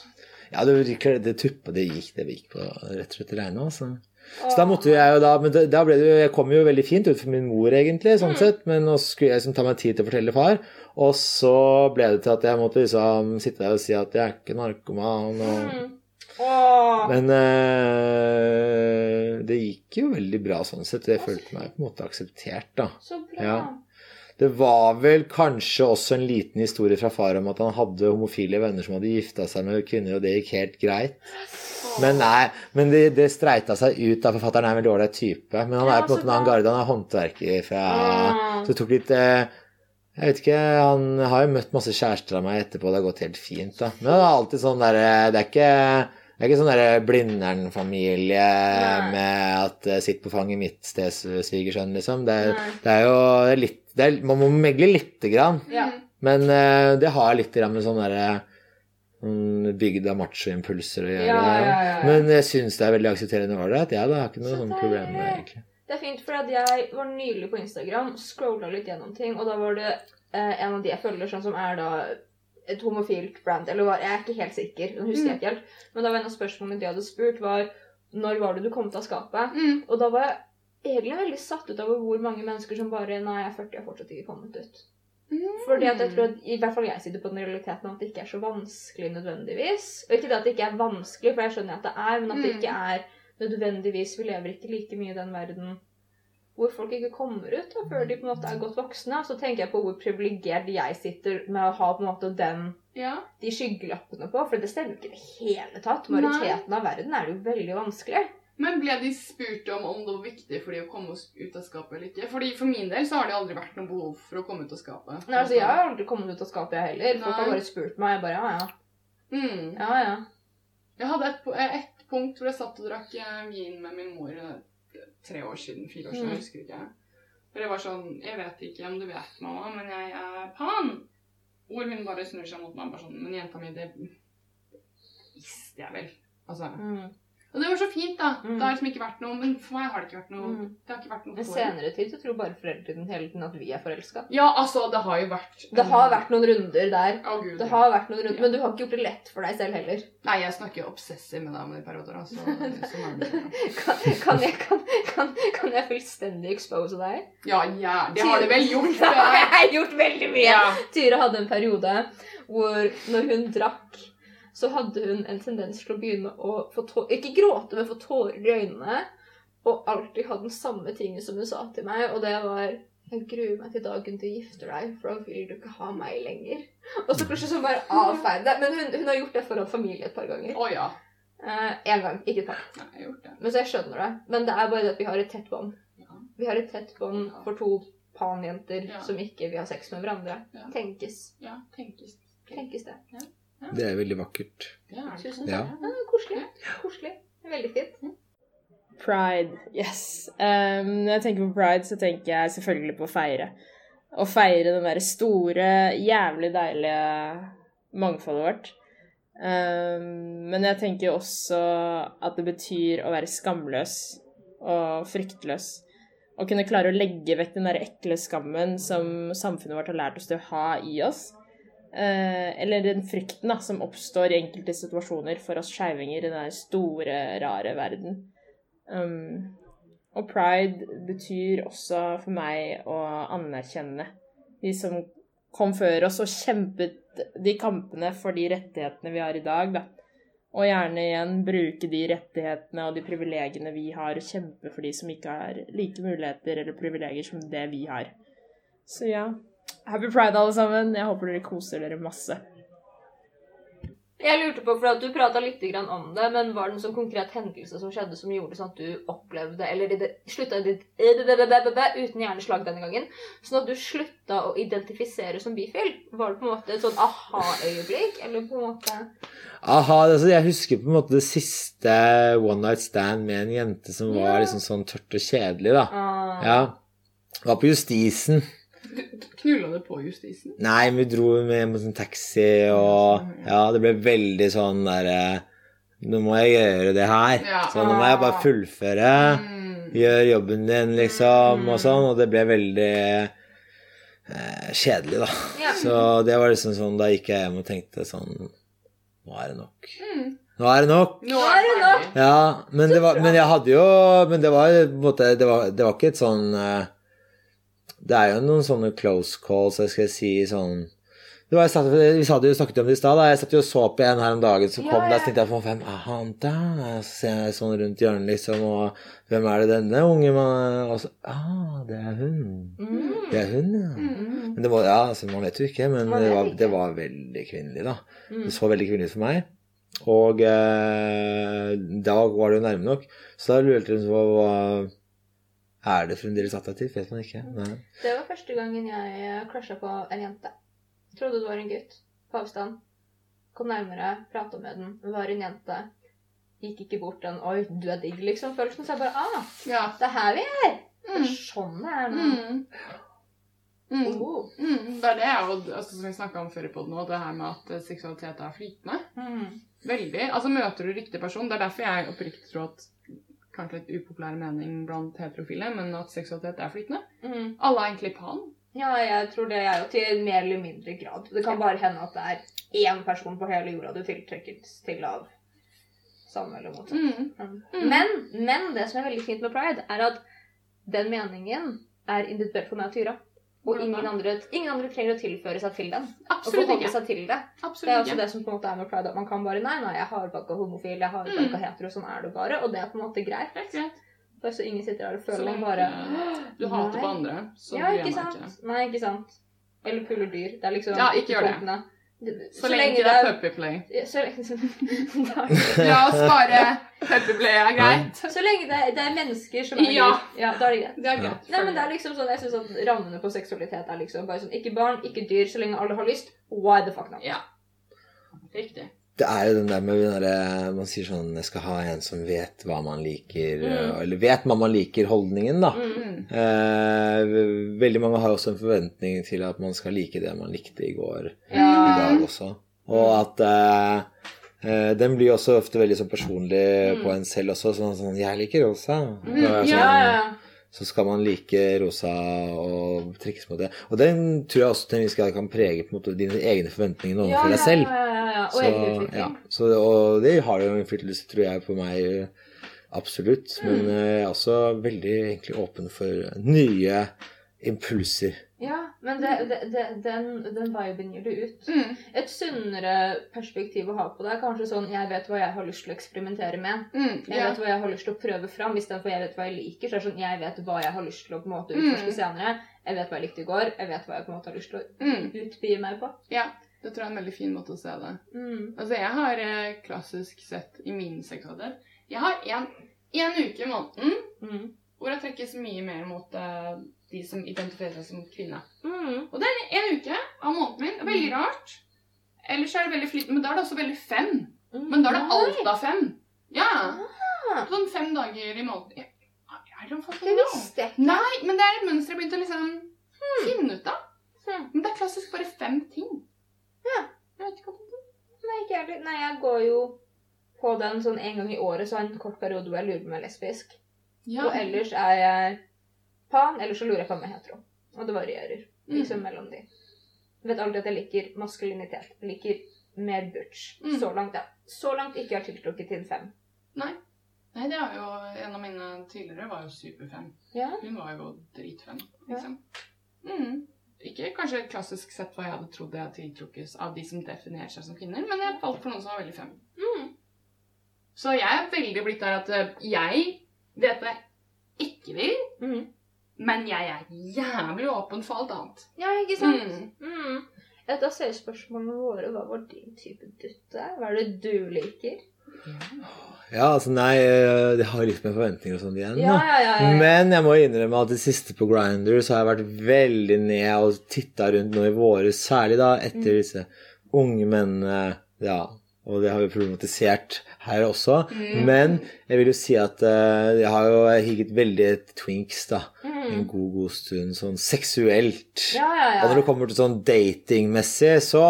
Ja, det, det tuppa, det gikk, det gikk på rett og slett regnet, Så. Så da måtte jeg jo da Men da ble det jo Jeg kom jo veldig fint ut for min mor, egentlig, sånn sett, men nå skulle jeg liksom ta meg tid til å fortelle far. Og så ble det til at jeg måtte liksom sitte der og si at jeg er ikke narkoman. Og... Mm. Men øh, det gikk jo veldig bra sånn sett. Jeg følte meg på en måte akseptert, da. Så bra. Ja. Det var vel kanskje også en liten historie fra far om at han hadde homofile venner som hadde gifta seg med kvinner, og det gikk helt greit. Men nei, men det, det streita seg ut. da Forfatteren er en veldig ålreit type. Men han er på en måte en annen garde. Han er håndverker fra Ah. Så det tok litt eh, Jeg vet ikke, Han har jo møtt masse kjærester av meg etterpå. Det har gått helt fint. da Men det er alltid sånn der, Det er ikke det er ikke sånn der Blindern-familie med at eh, 'sitt på fanget mitt, stesvigersønn', liksom. Det er, det er jo litt er, Man må megle lite grann. Ja. Men uh, det har litt grann med sånn derre sånn bygd av machoimpulser å gjøre. Ja, ja, ja, ja. Men jeg syns det er veldig aksepterende ålreit. Jeg da, har ikke noe Så sånn problem med det, egentlig. Det er fint, for at jeg var nylig på Instagram, scrolla litt gjennom ting, og da var det eh, en av de jeg følger, sånn som er da et homofilt brand, eller jeg er ikke helt sikker, nå husker jeg ikke helt, men da var en av spørsmålene de hadde spurt, var når var det du kom til å skape? Mm. Og da var jeg egentlig veldig satt ut over hvor mange mennesker som bare Nei, jeg er 40, jeg har fortsatt ikke kommet ut. Fordi at jeg tror at i hvert fall jeg sitter på den realiteten at det ikke er så vanskelig nødvendigvis. Og ikke det at det ikke er vanskelig, for jeg skjønner at det er, men at det Mm. ikke er nødvendigvis Vi lever ikke like mye i den verden hvor folk ikke kommer ut da, før de på en måte er godt voksne. Så tenker jeg på hvor privilegert jeg sitter med å ha på en måte den, Ja. de skyggelappene på. For det stemmer ikke i det hele tatt. Majoriteten av verden er det jo veldig vanskelig. Men ble de spurt om om det var viktig for de å komme ut av skapet eller ikke? Fordi For min del så har det aldri vært noe behov for å komme ut av skapet. Nei, altså, Jeg har aldri kommet ut av skapet, jeg heller. Folk har bare spurt meg. Jeg bare ja, ja. Mm. ja, ja. Jeg hadde et, eh, et punkt hvor jeg satt og drakk eh, vin med min mor eh, tre år siden, fire år siden, Mm. jeg husker ikke. For jeg var sånn Jeg vet ikke om du vet, mamma, men jeg er pan. Hvor hun bare snur seg mot meg bare sånn Men jenta mi, det visste jeg vel. Altså. Mm. Og det var så fint, da. Mm. Det har liksom ikke vært noe Men for meg har det ikke vært noe Mm. Det har ikke vært noe Men senere tid så tror bare foreldrene hele tiden at vi er forelska. Ja, altså, det har jo vært Det har vært noen runder der. Oh, gud. Det har vært noen runder, Men du har ikke gjort det lett for deg selv heller. Nei, jeg snakker jo obsessiv med damer i perioder, altså. Kan, kan, jeg, kan, kan, kan jeg fullstendig expose deg? Ja, ja, det har du vel gjort. Det har jeg gjort veldig mye. Ja. Tyra hadde en periode hvor når hun drakk, så hadde hun en tendens til å begynne å få tårer ikke gråte, men få tårer i øynene. Og alltid ha den samme tingen som hun sa til meg, og det var jeg gruer meg til dagen du gifter deg, for da vil du ikke ha meg lenger. Og så plutselig så bare avfeide det. Men hun, hun har gjort det foran familie et par ganger. Å ja. Én gang, ikke et par. Nei. Men så jeg skjønner det. Men det er bare det at vi har et tett bånd. Ja. Vi har et tett bånd for to panjenter Ja. som ikke vil ha sex med hverandre. Ja. Tenkes. Ja, tenkes. Tenkes det. Det er veldig vakkert. Ja. Tusen Ja. takk. Ja, koselig. Koselig. Veldig fint. Pride, yes. Um, når jeg tenker på pride, så tenker jeg selvfølgelig på å feire. Å feire den derre store, jævlig deilige mangfoldet vårt. Um, men jeg tenker også at det betyr å være skamløs og fryktløs. Å kunne klare å legge vekk den der ekle skammen som samfunnet vårt har lært oss til å ha i oss. Eh, eller den frykten da, som oppstår i enkelte situasjoner for oss skeivinger i den store, rare verden. Um, og pride betyr også for meg å anerkjenne de som kom før oss og kjempet de kampene for de rettighetene vi har i dag, da. Og gjerne igjen bruke de rettighetene og de privilegiene vi har, og kjempe for de som ikke har like muligheter eller privilegier som det vi har. Så ja, happy pride alle sammen. Jeg håper dere koser dere masse. Jeg lurte på, for at Du prata litt grann om det, men var det en sånn konkret hendelse som skjedde som gjorde sånn at du opplevde Eller det, slutta ditt uten hjerneslag denne gangen? Sånn at du slutta å identifisere som bifil? Var det på en måte et sånn aha-øyeblikk? Eller på en måte Aha, altså jeg husker på en måte det siste one night stand med en jente som var liksom sånn tørt og kjedelig, da. ah, Ja. Var på Justisen. Knulla du på justisen? Nei, vi dro med på sånn taxi, og ja, det ble veldig sånn derre Nå må jeg gjøre det her. Ja. Så nå må jeg bare fullføre. Mm. Gjør jobben din, liksom, og sånn. Og det ble veldig eh, kjedelig, da. Ja. Så det var liksom sånn Da gikk jeg hjem og tenkte sånn Nå er det nok. Mm. Nå er det nok. Nå er det nok. Ja, men, det var, men jeg hadde jo Men det var på en måte Det var, det var ikke et sånn eh, Det er jo noen sånne close calls, jeg skal si sånn det var, jeg satt, Vi hadde jo snakket om det i stad. Jeg satt jo og så på en her om dagen som Ja, kom ja. der. Så tenkte jeg på hvem er han der? Så ser jeg sånn rundt hjørnet, liksom, og hvem er det denne unge mannen Og så Ah, det er hun. mm, Det er hun, ja. mm, Men det var, ja, altså, Man vet jo ikke, men det var, det var veldig kvinnelig, da. mm. Det så veldig kvinnelig ut for meg. Og eh, da var det jo nærme nok. Så da lurte hun på hva Er det fremdeles attraktivt? Vet man ikke. Nei. Det var første gangen jeg crusha på en jente. Trodde det var en gutt på avstand. Kom nærmere, prata med den. Var en jente. Gikk ikke bort den 'oi, du er digg', liksom. Følelsen. Så jeg bare 'ah, Ja. det er her vi er'. Det er Mm. sånn det er nå. Mm. Mm. Oh. Mm. Det er det jeg, altså, som vi snakka om før i poden òg, det her med at eh, seksualitet er flytende. Mm. Veldig. Altså Møter du riktig person Det er derfor jeg oppriktig tror at Kanskje litt upopulær mening blant heterofile, men at seksualitet er flytende. Mm. Alle er egentlig pan. Ja, jeg tror det er jo til mer eller mindre grad. Det kan bare hende at det er én person på hele jorda du tiltrekkes til av samme eller motsatt. Mm. Mm. Mm. Men, men det som er veldig fint med pride, er at den meningen er individuell for meg og Tyra. Og ingen andre, ingen andre trenger å tilføre seg til den. Absolutt og ikke. seg til det. Absolutt Det er også ikke. det som på en måte er med pride, at man kan bare Nei, nei, jeg har ikke homofil, jeg har ikke Mm. hetero, sånn er det bare. Og det er på en måte greit. Greit. Bare så ingen sitter der og føler man bare du hater på andre, så Ja, bryr jeg meg sant? ikke. Nei, ikke sant. Eller puller dyr. Det er liksom Ja, ikke gjør det. Så, lenge det er puppyplay. så, La oss bare Puppyplay er greit. så lenge det er, det er mennesker som er Ja. dyr. Ja, da er det greit. Det er greit. Nei, men det er liksom sånn, jeg synes at Rammene på seksualitet er liksom bare sånn Ikke barn, ikke dyr, så lenge alle har lyst. Why the fuck not? Ja. Riktig. Det er jo den der med den Man sier sånn Jeg skal ha en som vet hva man liker, Mm. eller vet hva man liker, holdningen, da. Mm. Eh, veldig mange har også en forventning til at man skal like det man likte i går. i dag også. Og at eh, Eh, den blir også ofte veldig sånn personlig Mm. på en selv også. Sånn, sånn 'Jeg liker rosa'. Mm, ja, sånn, Ja, ja, ja. Så skal man like rosa og triks mot det. Og den tror jeg også til en viss grad kan prege på en måte dine egne forventninger overfor Ja, deg selv. Ja, ja, ja. Og Så, egen så, og det har jo innflytelse, tror jeg, på meg eh, absolutt. Men Mm. eh, jeg er også veldig egentlig åpen for nye impulser. Ja, men det, det, det, den, den viben gir du ut. Mm. Et sunnere perspektiv å ha på det er kanskje sånn Jeg vet hva jeg har lyst til å eksperimentere med. Mm. Jeg Ja. vet hva jeg har lyst til å prøve fram, istedenfor jeg vet hva jeg liker. Så er det sånn, Jeg vet hva jeg har lyst til å på en måte utforske Mm. senere. Jeg vet hva jeg likte i går. Jeg vet hva jeg på en måte har lyst til å Mm. utbie meg på. ja. Det tror jeg er en veldig fin måte å se det. Mm. Altså, jeg har eh, klassisk sett i min seksualitet Jeg har en uke i måneden Mm. hvor jeg trekkes mye mer mot eh, de som identifiserer seg som kvinne. Mm. Og det er en uke av måneden min. Det er veldig rart. Ellers er det veldig flittig. men da er det også veldig fem. Men da er det alt av fem. Ja. Ah. Sånn fem dager i måneden. I don't fucking Det know. visste jeg ikke. Nei, men det er et mønster jeg begynte å liksom finne ut av. Hmm. Men det er klassisk bare fem ting. Ja. Jeg vet ikke hva det Nei, ikke jeg. Nei, jeg går jo på den sånn en gang i året, så har jeg en kort periode hvor jeg lurer på om jeg er lesbisk. ja. Og ellers er jeg pan, eller så lurer jeg på om jeg er hetero. Og det varierer Mm. liksom mellom de. Jeg vet aldri at jeg liker maskulinitet. Jeg liker mer butch. Mm. Så langt, ja. Så langt ikke har tiltrukket til fem. Nei. Nei, det er jo En av mine tidligere var jo superfem. Ja. Hun var jo dritfem, liksom. Mm. Ikke kanskje klassisk sett hva jeg hadde trodd jeg tiltrukkes av de som definerer seg som kvinner, men jeg falt for noen som var veldig fem. Mm. Så jeg er veldig blitt der at eh, jeg vet hva jeg ikke vil, Mm. Men jeg er jævlig åpen for alt annet. Ja, ikke sant? Mm. Mm. Et av spørsmålene våre hva var din type dutte? Hva er det du liker? Ja, altså nei, eh, det har litt med forventninger og sånn igjen. Da. ja, ja. ja, ja. Men jeg må innrømme at det siste på Grinder så har jeg vært veldig ned og titta rundt nå i våre, særlig da etter Mm. disse unge mennene. Ja, og det har vi problematisert her også. Mm. Men jeg vil jo si at uh, jeg har jo higget veldig twinks, da. En Mm. god, god stund sånn seksuelt. Ja, ja, ja. Og når det kommer til sånn datingmessig, så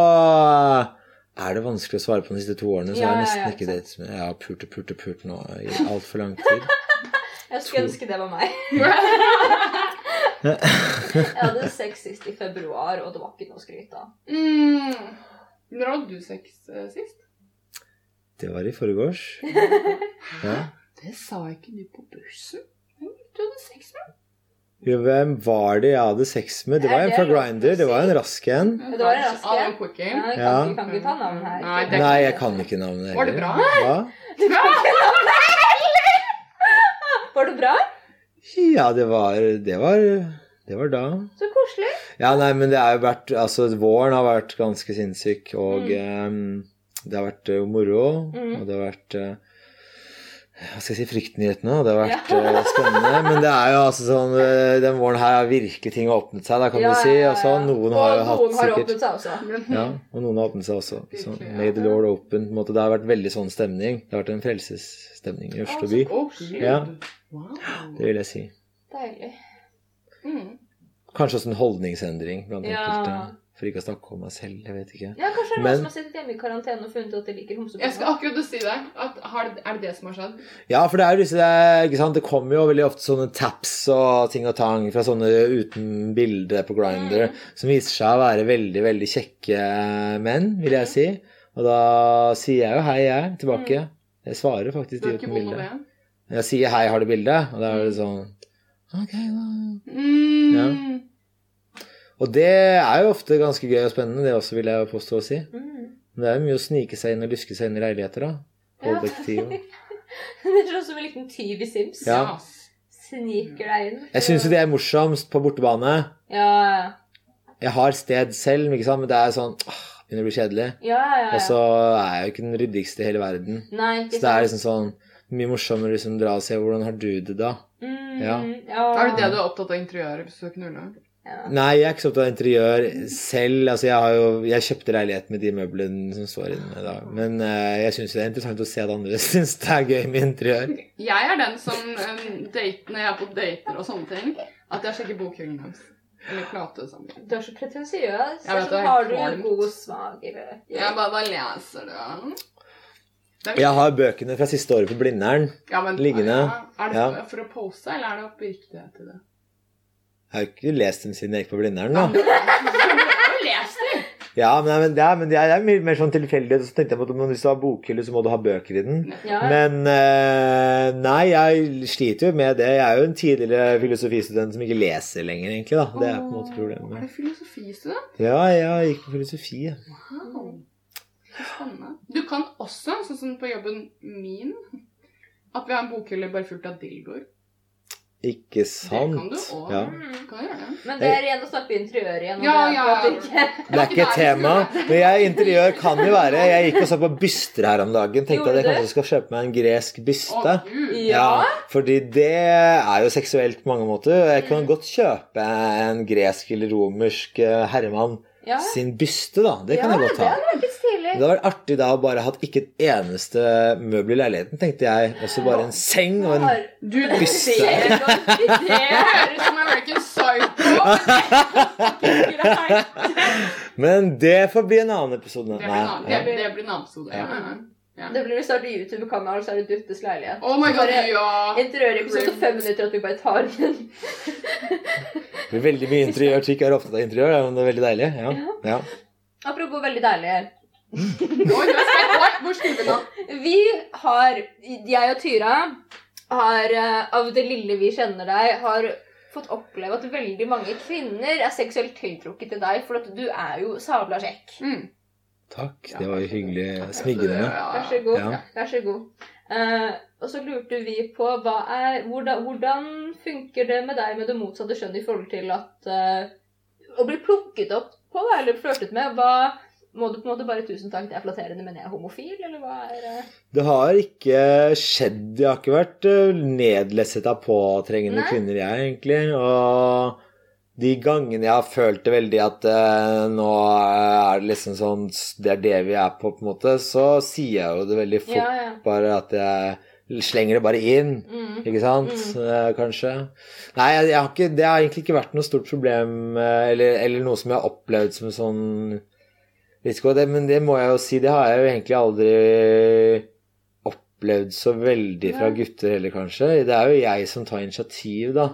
er det vanskelig å svare på de siste to årene. Så Ja, har jeg har nesten ikke datet med Jeg har pult og pult og pult nå i altfor lang tid. Jeg skulle To. ønske det var meg. Jeg hadde sex sist i februar, og det var ikke noe å skryte av. Mm. Når hadde du sex eh, sist? Det var i forgårs. Ja. Det sa ikke du på bussen. Hvem du hadde sex med? Jo, hvem var det jeg hadde sex med? Det var Er en fra Grinder. Det var en rask en. Det var en rask en. Ja, jeg kan, Ja. kan ikke ta navn her. Nei, jeg kan ikke navnet Var det bra? Hva? Var det bra? Ja, det var Det var, det var da. Så koselig. Ja, nei, men det har jo vært Altså, våren har vært ganske sinnssyk, og ehm, det har vært eh, moro, Mm. og det har vært eh, hva skal jeg si, fryktnyhetene, og det har vært Ja. eh, spennende. Men det er jo altså sånn Den våren her har virkelig ting åpnet seg, da, kan Ja, du si. sånn. Noen har jo hatt noen har sikkert åpnet seg også. Ja, og noen har åpnet seg også. Så. May the Lord open. På en måte, det har vært veldig sånn stemning. Det har vært en frelsesstemning i Oslo by. Ja. Det vil jeg si. Deilig. Mm. Kanskje også en holdningsendring blant Ja. For ikke å snakke om meg selv. Jeg vet ikke. Ja, kanskje det er Men- noen som har sittet hjemme i karantene og funnet ut at de liker Jeg skal akkurat si det. At, har, er det det som har skjedd? Ja, for det er jo disse ikke sant? Det kommer jo veldig ofte sånne taps og ting og tang fra sånne uten bilde på Grinder som viser seg å være veldig, veldig kjekke menn, vil jeg si. Og da sier jeg jo hei, jeg, tilbake. Jeg svarer faktisk de uten bilde. Jeg sier hei, har du bilde? Og da er det sånn Ok, da. Mm. Og det er jo ofte ganske gøy og spennende, det også, vil jeg påstå å si. Mm. Men det er jo mye å snike seg inn og luske seg inn i leiligheter, da. Ja. Det er sånn som en liten tyv i Sims. Ja. Sniker deg inn. Jeg syns jo det er morsomst på bortebane. Ja. Jeg har sted selv, ikke sant? men det er sånn åh, Begynner å bli kjedelig. Ja, ja, ja. Og så er jeg jo ikke den ryddigste i hele verden. Nei, ikke Så det er liksom sånn mye morsommere å liksom dra og se hvordan har du det da. Mm, Ja. ja. Er det det du er opptatt av interiøret hvis du skal knulle? Ja. Nei, jeg er ikke så opptatt av interiør selv. Altså, jeg har jo Jeg kjøpte leilighet med de møblene som står inne da. Men uh, jeg syns det er interessant å se at andre syns det er gøy med interiør. Jeg er den som um, date, når jeg er på dater og sånne ting, at jeg sjekker bokhyllen deres. Eller platesamlingen. Du er så pretensiøs. Jeg vet Så har du en god smak i bøker. Jeg bare, bare leser det. Jeg har bøkene fra siste året på Blindern. ja, men, liggende. Ja, er det Ja. for, for å pose, eller er det oppriktighet i det? Jeg har jo ikke lest dem siden jeg gikk på Blindern, da. Ja, men, ja, men, ja, men det er, mye mer sånn tilfeldig. Så tenkte jeg på at hvis du har bokhylle, så må du ha bøker i den. Ja. Men uh, nei, jeg sliter jo med det. Jeg er jo en tidligere filosofistudent som ikke leser lenger, egentlig. da. Det er på en måte Er du filosofistudent? Ja, jeg gikk på filosofi. Wow. Spennende. Du kan også, sånn som på jobben min, at vi har en bokhylle bare fullt av dildoer. Ikke sant? Det kan du òg. Ja. Det? Men det er igjen å snakke interiør igjen. Ja, det ja. ikke- Det er ikke et tema. Men jeg, interiør kan jo være Jeg gikk og så på byster her om dagen. Tenkte at jeg kanskje skal kjøpe meg en gresk byste. Å, gud. Ja. Fordi det er jo seksuelt på mange måter. Jeg kan godt kjøpe en gresk eller romersk eh, herremann Ja. sin byste, da. Det kan ja, jeg godt det ha. Det hadde vært artig da å bare hatt ikke et eneste møbel i leiligheten, tenkte jeg. Også bare en seng og en Du, det Byste. ser Det høres ut som American Psycho. Men det får bli en annen episode. Det blir en annen, Nei, det, det blir en annen episode. Ja. Ja. Ja. Det blir å starte YouTube-kanal, så er det Duttes leilighet. Oh my god, Bare ja. Interiørepisode fem minutter at vi bare tar den. Det blir veldig mye interiør. Trikk er opptatt av interiør, men det er veldig deilig. Ja. Ja. Apropos veldig deilig. Oi, Hvor skulle vi nå? Vi har, jeg og Tyra, har eh, av det lille vi kjenner deg, har fått oppleve at veldig mange kvinner er seksuelt tiltrukket til deg, for at du er jo sabla kjekk. Mm. Takk. Det var jo hyggelig smigrende. Vær så god. Ja. Vær så god. Uh, og så lurte vi på hva er, hvordan, hvordan funker det med deg med det motsatte kjønn i forhold til at uh, Å bli plukket opp på eller flørtet med, hva må du på en måte bare 'tusen takk, det er flatterende, men jeg er homofil', eller hva er det? Det har ikke skjedd. Jeg har ikke vært eh, nedlesset av påtrengende Nei. kvinner, jeg, egentlig. Og de gangene jeg har følt det veldig at eh, nå er det liksom sånn Det er det vi er på, på en måte, så sier jeg jo det veldig fort. Ja, ja. Bare at jeg slenger det bare inn. Mm. Ikke sant? Eh, kanskje. Nei, jeg, jeg har ikke, det har egentlig ikke vært noe stort problem, eh, eller, eller noe som jeg har opplevd som sånn Hva det, men det må jeg jo si, det har jeg jo egentlig aldri opplevd så veldig fra gutter heller, kanskje. Det er jo jeg som tar initiativ, da.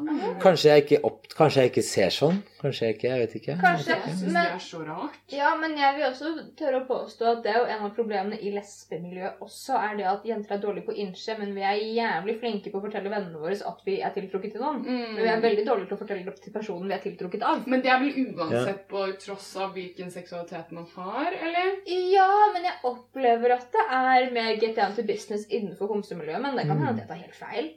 Kanskje jeg ikke, opp, kanskje jeg ikke ser sånn. Kanskje ikke, jeg vet ikke. Kanskje. Jeg syns det er så rart. ja, men jeg vil også tørre å påstå at det er jo en av problemene i lesbemiljøet også, er det at jenter er dårlige på å innse, men vi er jævlig flinke på å fortelle vennene våre at vi er tiltrukket til noen. Men vi er Mm. veldig dårlige til å fortelle det til personen vi er tiltrukket av. Men det er vel uansett på tross av hvilken seksualitet man har, eller? Ja, men jeg opplever at det er mer get down to business innenfor homsemiljøet, men det kan hende at jeg tar helt feil.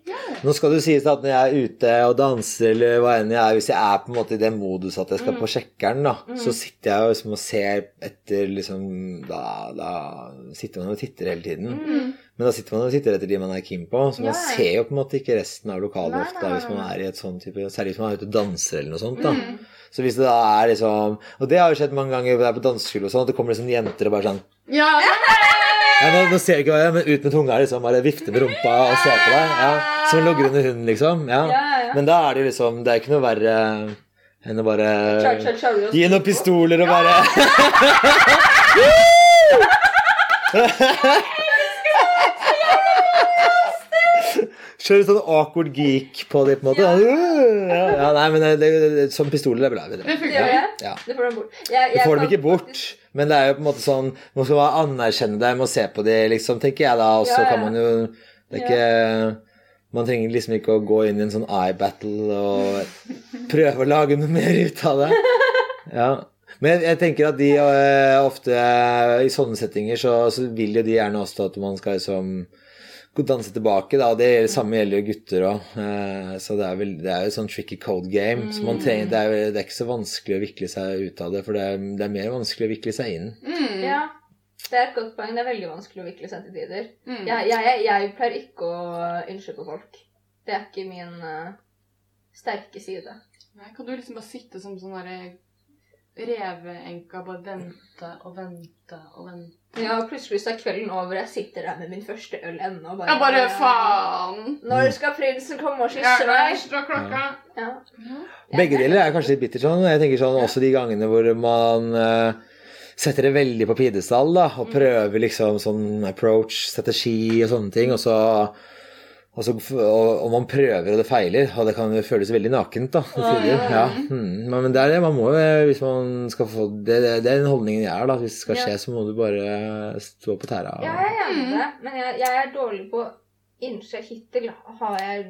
Nå skal det sies at når jeg er ute og danser, eller hva enn jeg er, hvis jeg er på en måte i det modus at jeg skal Mm. på sjekkeren, da, Mm. så sitter jeg liksom og ser etter liksom Da, da sitter man og titter hele tiden. Mm. Men da sitter man og titter etter de man er keen på, så man Ja, ser jo på en måte ikke resten av lokalet ofte da, hvis man er i et sånn type Særlig hvis man er ute og danser eller noe sånt, da. Mm. Så hvis det da er liksom Og det har jo skjedd mange ganger er på danseskole og sånn, at det kommer liksom jenter og bare sånn Ja, ja, nå, nå ser jeg ikke hva jeg gjør, men ut med tunga liksom, bare vifte med rumpa og se på deg. Ja, som en logrende hund, liksom. Ja. Men da er det jo liksom Det er ikke noe verre enn å bare gi noen pistoler og bare Kjøre sånn awkward geek på det, på en måte. Ja, ja nei, men det, det, som pistoler er bra. det Det jeg. Ja. Det får dem bort. Jeg, Du får dem ikke bort, faktisk- men det er jo på en måte sånn Man skal bare anerkjenne dem og se på dem, liksom, tenker jeg da. Og så Ja, ja. kan man jo Det er ikke Man trenger liksom ikke å gå inn i en sånn eye battle og prøve å lage noe mer ut av det. Ja. Men jeg tenker at de øh, ofte øh, i sånne settinger så, så vil jo de gjerne også at man skal liksom danse tilbake, da. og Det gjelder- samme gjelder jo gutter òg. Så det er, vel, det er jo et sånn tricky code game. Så man trenger, det, er, det er ikke så vanskelig å vikle seg ut av det, for det er, det er mer vanskelig å vikle seg inn. Mm. Ja, det er et godt poeng. Det er veldig vanskelig å vikle seg til tider. Mm. Jeg, jeg, jeg, jeg pleier ikke å ynske på folk. Det er ikke min uh, sterke side. Nei, Kan du liksom bare sitte som sånn derre reveenka, bare vente og vente og vente? Ja, og plutselig så er kvelden over, jeg sitter der med min første øl ennå. Bare, Ja, bare faen! Når skal prinsen komme og Ja, kysse meg? Slå klokka. Ja. Begge deler er kanskje litt bittert sånn. Jeg tenker sånn også de gangene hvor man eh, setter det veldig på pidestall da, og prøver liksom sånn approach, strategi og sånne ting, og så og, så, og, og man prøver og det feiler, og det kan føles veldig nakent, da. tider. Ja. Mm. Men, men det er det, man må jo, hvis man skal få Det, det, det er den holdningen jeg er, da. Hvis det skal skje, så må du bare stå på tæra. Ja, jeg er enig i det, men jeg, jeg er dårlig på å hittil. Har jeg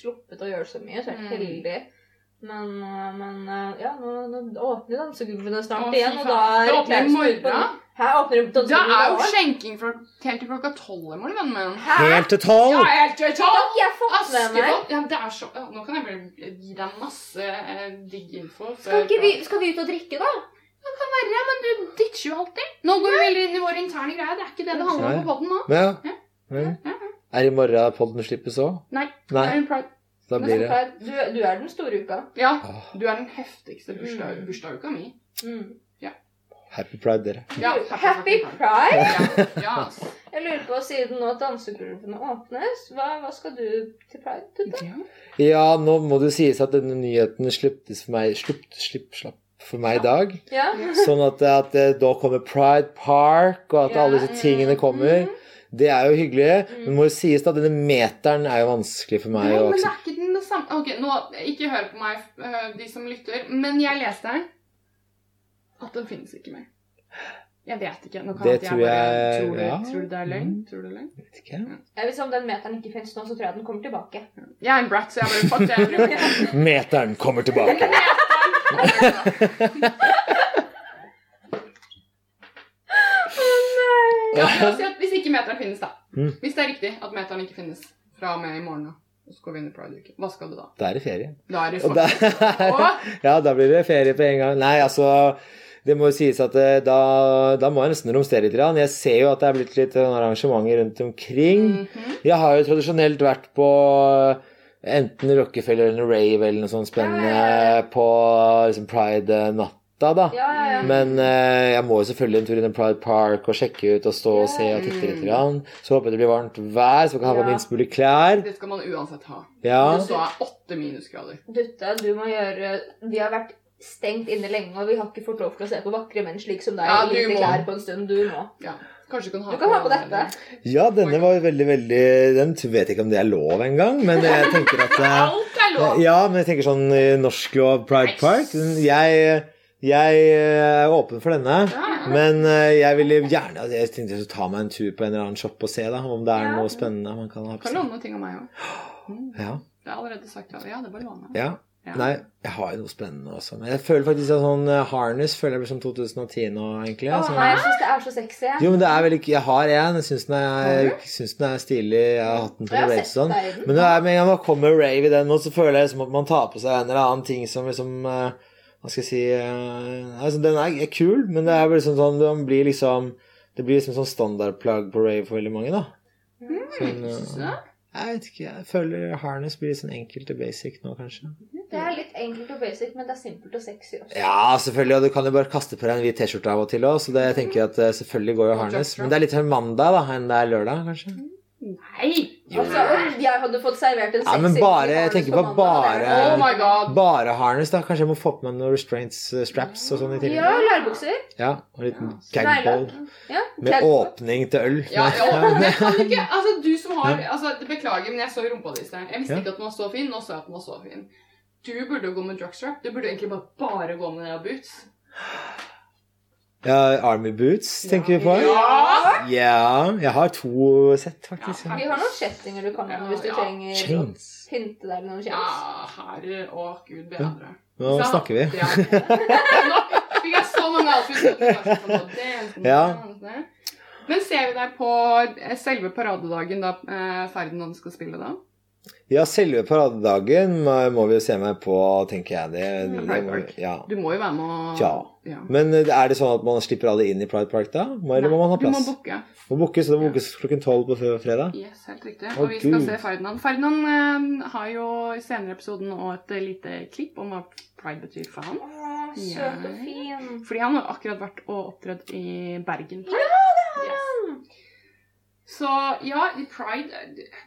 sluppet å gjøre så mye, så er jeg Mm. heldig. Men, øh, men øh, ja, nå, nå åpner dansegulvene snart igjen, og da er Det åpner i morgen. Her åpner Det er jo skjenking fra helt til klokka tolv i morgen, vennen min. Hæ? Helt til tolv! Ja, helt til tolv! meg. Askepott. Ja, det er så ja, Nå kan jeg bare gi deg masse eh, digg info. Skal, ikke vi, skal vi ut og drikke, da? Det kan være, men du ditcher jo alltid. Nå går vi veldig inn i våre interne greier. Det er ikke det det handler om på podden nå. Ja. Ja. Ja, er i morgen podden slippes òg? Nei. Nei, Det er en pride. Da blir det du, du er den store uka. Ja, du er den heftigste bursdag, Mm. bursdagsuka mi. Mm. Happy pride, dere. Ja, happy Pride! Ja. Jeg lurer på, siden nå dansegulvene åpnes, hva, hva skal du til Pride? Tutte? Ja. Ja, nå må det sies at denne nyheten slippes for meg slupp, slipp, slapp for meg i dag. Ja? Sånn at, at eh, da kommer Pride Park, og at Ja, alle disse tingene kommer. Mhm. Det er jo hyggelig, Mm. men må jo sies da, denne meteren er jo vanskelig for meg Ja, men det er ikke den samme Ok, nå, ikke hør på meg, øh, de som lytter, men jeg leste den. at den finnes ikke mer. Jeg vet ikke. Nå kan Det jeg tror bare jeg- tror, du, ja. tror du det er løgn? Mm. Tror du det er løgn? Vet ikke. Ja, Hvis om den meteren ikke finnes nå, så tror jeg den kommer tilbake. Jeg er en brat, så jeg bare fuck det. Meteren kommer tilbake. la oss si at Hvis ikke meteren finnes, da. Mm. Hvis det er riktig at meteren ikke finnes fra og med i morgen, og så går vi inn i pride-uke, hva skal du da? Da er det ferie. Da er det Og da, ja, da blir det ferie på en gang. Nei, altså Det må jo sies at eh, da, da må jeg nesten romstere litt. Jeg ser jo at det er blitt litt eh, arrangementer rundt omkring. Mhm. Jeg har jo tradisjonelt vært på enten Rockefeller eller Rave eller noe sånt spennende Ja, ja, ja. på liksom Pride-natta, da. Ja, ja, ja. Men uh, jeg må jo selvfølgelig en tur innom Pride Park og sjekke ut og stå og se og titte litt. Grann. Så håper jeg det blir varmt vær, så vi kan ha på Ja. minst mulig klær. Det skal man uansett ha. Ja. Det så er åtte minusgrader. Dutte, du må gjøre Vi har vært stengt inne lenge, og vi har ikke fått lov til å se på vakre menn slik som deg Ja, i du lite må. klær på en stund. Du må. Ja. Kanskje du kan ha Du kan ha på dette. ja, denne var veldig, veldig Den vet ikke om det er lov engang, men jeg tenker at eh, Alt er lov! Ja, men jeg tenker sånn i norsk lov Pride Park Jeg, jeg er åpen for denne. Men eh, jeg ville gjerne altså, Jeg tenkte å ta meg en tur på en eller annen shop og se da, om det er noe spennende man kan ha på Kan låne noen ting av meg òg. Mm. Ja, Det er allerede sagt. Ja, Ja, det bare låne. ja. Ja. Nei, jeg har jo noe spennende også. Men jeg føler faktisk at sånn eh, harness føler jeg blir som 2010 nå, egentlig. Å Sånn- nei, jeg syns det er så sexy. Jo, men det er vel ikke Jeg har en. Jeg syns den, den er stilig. Jeg har hatt den på Rave sånn. Men med en gang man kommer rave i den nå, så føler jeg liksom at man tar på seg en eller annen ting som liksom eh, Hva skal jeg si uh, altså Den er, er kul, men det er vel liksom sånn Den blir liksom Det blir liksom sånn standardplagg på rave for veldig mange, da. Sånn, Syns du det? jeg vet ikke. Jeg føler harness blir litt sånn enkelt og basic nå, kanskje. Det er litt enkelt og basic, men det er simpelt og sexy også. Ja, selvfølgelig. Og du kan jo bare kaste på deg en hvit T-skjorte av og til òg, så det jeg tenker at eh, selvfølgelig går jo harness. Men det er litt mer mandag da, enn det er lørdag, kanskje. Nei! Altså, jeg hadde fått servert en Ja, sexy men bare- jeg tenker på på bare- Oh my god! Bare harness, da. Kanskje jeg må få på meg noen restraints uh, straps og sånn i tillegg. Ja, lærbukser. Ja, og en liten Ja. gagball Ja, med åpning til øl. Ja, ja, men kan du ikke Altså, du som har altså, Beklager, men jeg så rumpa di i sted. Jeg visste Ja. ikke at den var så fin. Nå så jeg at den var så fin. Du burde jo gå med drugstrap. Du burde egentlig bare, bare gå med boots. Ja, Army boots tenker vi på. Ja! Ja, jeg har to sett, faktisk. Ja. Vi har noen kjettinger du kan ha hvis du Ja, trenger å Chains. pynte deg med noen Ja, chains. herre Å, gud bedre. Nå Så- snakker vi. Ja. Nå fikk jeg så mange outfits. Ja. sånn. Men ser vi deg på selve paradedagen da eh, Ferdinand skal spille, da? Ja, selve paradedagen må må vi jo se meg på, tenker jeg. Det, det, Pride Park. ja. Du må jo være med og Ja. ja. Men eh, er det sånn at man slipper alle inn i Pride Park da? Eller eller må man ha plass? Du må booke. Må bookes, så det må bookes klokken tolv på fredag? Yes, helt riktig. Å, Og vi skal Gud. se Ferdinand. Ferdinand eh, har jo i senere episoden òg et eh, lite klipp om hva pride betyr for han. Å, søt og fin. Fordi han har akkurat vært og opptredd i Bergen. Pride. Ja, det har Yes. Så ja, pride,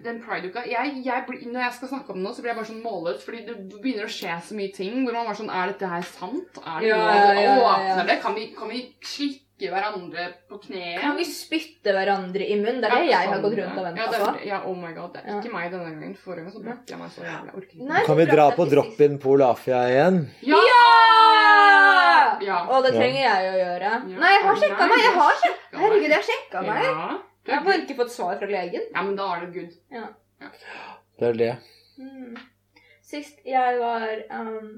den pride-uka jeg, jeg Når jeg skal snakke om det nå, så blir jeg bare sånn målløs, fordi det begynner å skje så mye ting hvor man bare sånn Er dette her sant? Er det Ja, noe? ja, ja, ja. Åpner det? Kan vi, kan vi slikke hverandre på kneet? Kan vi spytte hverandre i munnen? Det er det jeg har gått rundt og ja, venta på. ja, oh my god. Det er Ja. ikke meg denne gangen. Forrige gang så brakk jeg meg så jævlig. Jeg orker ikke. Nei, Kan vi dra på drop-in Polafia igjen? Ja! Ja! Ja. Og det trenger jeg å gjøre. Ja. Nei, jeg har sjekka meg! Jeg har sjekka meg. Herregud, jeg har sjekka meg. Ja. Jeg har bare ikke fått svar fra legen. ja, men da er det good. Det er det. Mm. Sist jeg var um,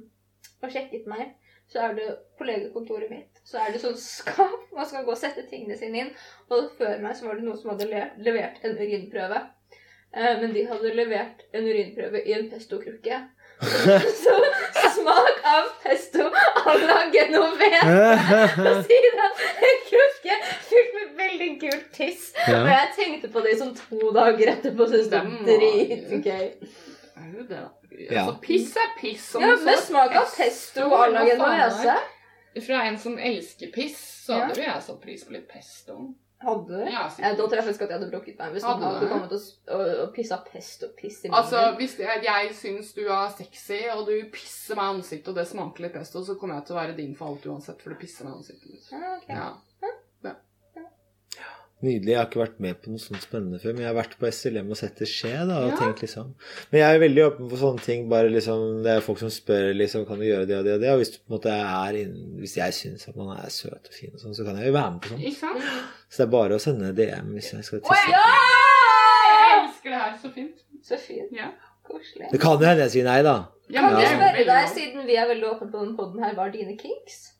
og sjekket meg, så er det på legekontoret mitt Så er det sånn skap man skal gå og sette tingene sine inn. Og før meg så var det noen som hadde le levert en urinprøve. Uh, men de hadde levert en urinprøve i en pestokrukke. Så smak av pesto à la genovese. Og siden en krukke fylt med veldig gult tiss. Og jeg tenkte på det i sånn to dager etterpå. Syns det var dritgøy. Er det, da. Ja. Altså, piss er piss. Ja, du med smak av pesto à la genovese. Fra en som elsker piss, så Ja. hadde jo jeg satt pris på litt pesto. Hadde du? Ja, Jeg, da tror jeg faktisk at jeg hadde brukket meg hvis noen Hadde hadde du? kommet og, og, og pissa pesto piss i munnen. Altså, hvis det, jeg syns du er sexy, og du pisser meg i ansiktet, og det smaker litt pesto, så kommer jeg til å være din for alt uansett, for du pisser meg i ansiktet. Ja, ok. Ja. Nydelig. Jeg har ikke vært med på noe sånt spennende før, men jeg har vært på SLM og sett det skje. da, og Ja. tenkt liksom. Men jeg er veldig åpen for sånne ting. bare liksom, Det er folk som spør liksom, kan du gjøre det og det og det. Og hvis, du på en måte er inn, hvis jeg syns at man er søt og fin, og sånn, så kan jeg jo være med på sant? Så det er bare å sende DM hvis jeg skal tisse. teste. jeg, jeg elsker det her. Så fint. Så fint. Ja. Koselig. Det kan jo hende jeg sier nei, da. Ja, Kan er spørre deg, siden vi er veldig åpne på denne podden her, hva er dine kinks?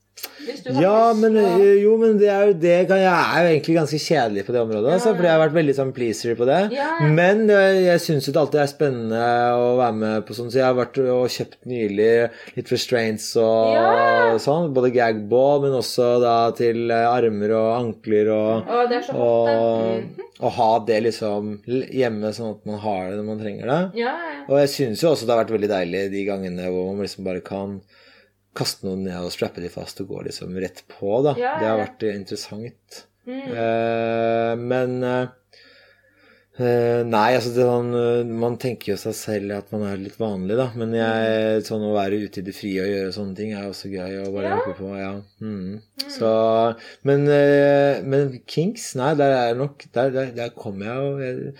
Ja, men øh, jo, men det er jo det kan, Jeg er jo egentlig ganske kjedelig på det området, altså, fordi jeg har vært veldig sånn pleaser på det. Men øh, jeg syns jo det alltid er spennende å være med på sånn, så jeg har vært og kjøpt nylig litt restraints og sånn. Både gagball, men også da til øh, armer og ankler og Å, det er så hot, det. og, Mhm. og ha det liksom hjemme, sånn at man har det når man trenger det. Ja, ja. Og jeg syns jo også det har vært veldig deilig de gangene hvor man liksom bare kan kaste noen ned og strappe de fast og gå liksom rett på, da. Ja, Det har vært eh, interessant. Mm. Eh, men eh, eh, Nei, altså det er sånn eh, Man tenker jo seg selv at man er litt vanlig, da. Men jeg, sånn å være ute i det frie og gjøre sånne ting er også gøy å bare Ja. hoppe på. Ja. Mm. Så Men, eh, men Kinks, nei, der er jeg nok Der, der, der kommer jeg jo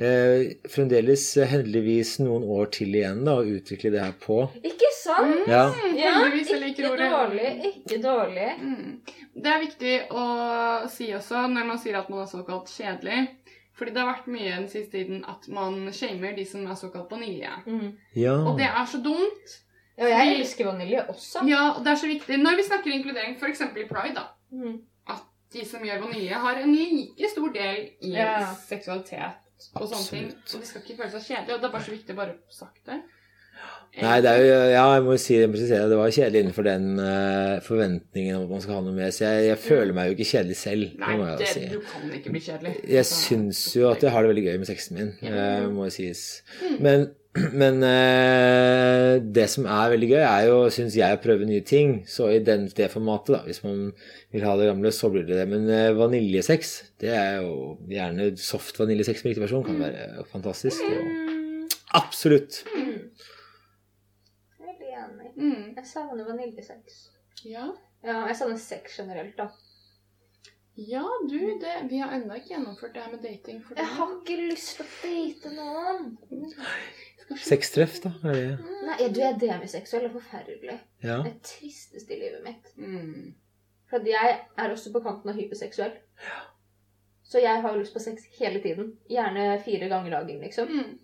fremdeles eh, heldigvis noen år til igjen da, å utvikle det her på. Ikke sant? Ja. Ja, liker ikke ordet. dårlig. Ikke dårlig. Mm. Det er viktig å si også når man sier at man er såkalt kjedelig. Fordi det har vært mye den siste tiden at man shamer de som er såkalt vanilje. Mm. ja. Og det er så dumt. Ja, jeg elsker vanilje også. Ja, og det er så viktig. Når vi snakker inkludering, f.eks. i pride, da. Mm. De som gjør vanilje, har en like stor del i Ja. seksualitet og sånne ting. Og de skal ikke føle seg kjedelige. Og det er bare så viktig å bare få sagt det. Nei, det er jo, ja, jeg må jo si presisere, det var kjedelig innenfor den uh, forventningen om at man skal ha noe med. Så jeg, jeg føler meg jo ikke kjedelig selv. Nei, det må jeg det, si. du kan ikke bli kjedelig. Jeg syns jo at jeg har det veldig gøy med sexen min, Ja. uh, må sies. Mm. Men, men eh, det som er veldig gøy, er jo, syns jeg, å prøve nye ting. Så i den, det formatet, da, hvis man vil ha det gamle, så blir det det. Men eh, vaniljesex, det er jo gjerne soft vaniljesex med riktig versjon, kan være fantastisk. Og, Mm. absolutt. Mm. Enig. Mm. Jeg savner vaniljesex. Ja. Ja, jeg savner sex generelt, da. ja, du, det, vi har ennå ikke gjennomført det her med dating. For Jeg har ikke lyst til å date noen. Sextreff, da? Er det Nei, du er demiseksuell. Det er forferdelig. Ja. Det tristeste i livet mitt. Mm. For jeg er også på kanten av hyperseksuell. Så jeg har jo lyst på sex hele tiden. Gjerne fire ganger dagen, liksom. Mm.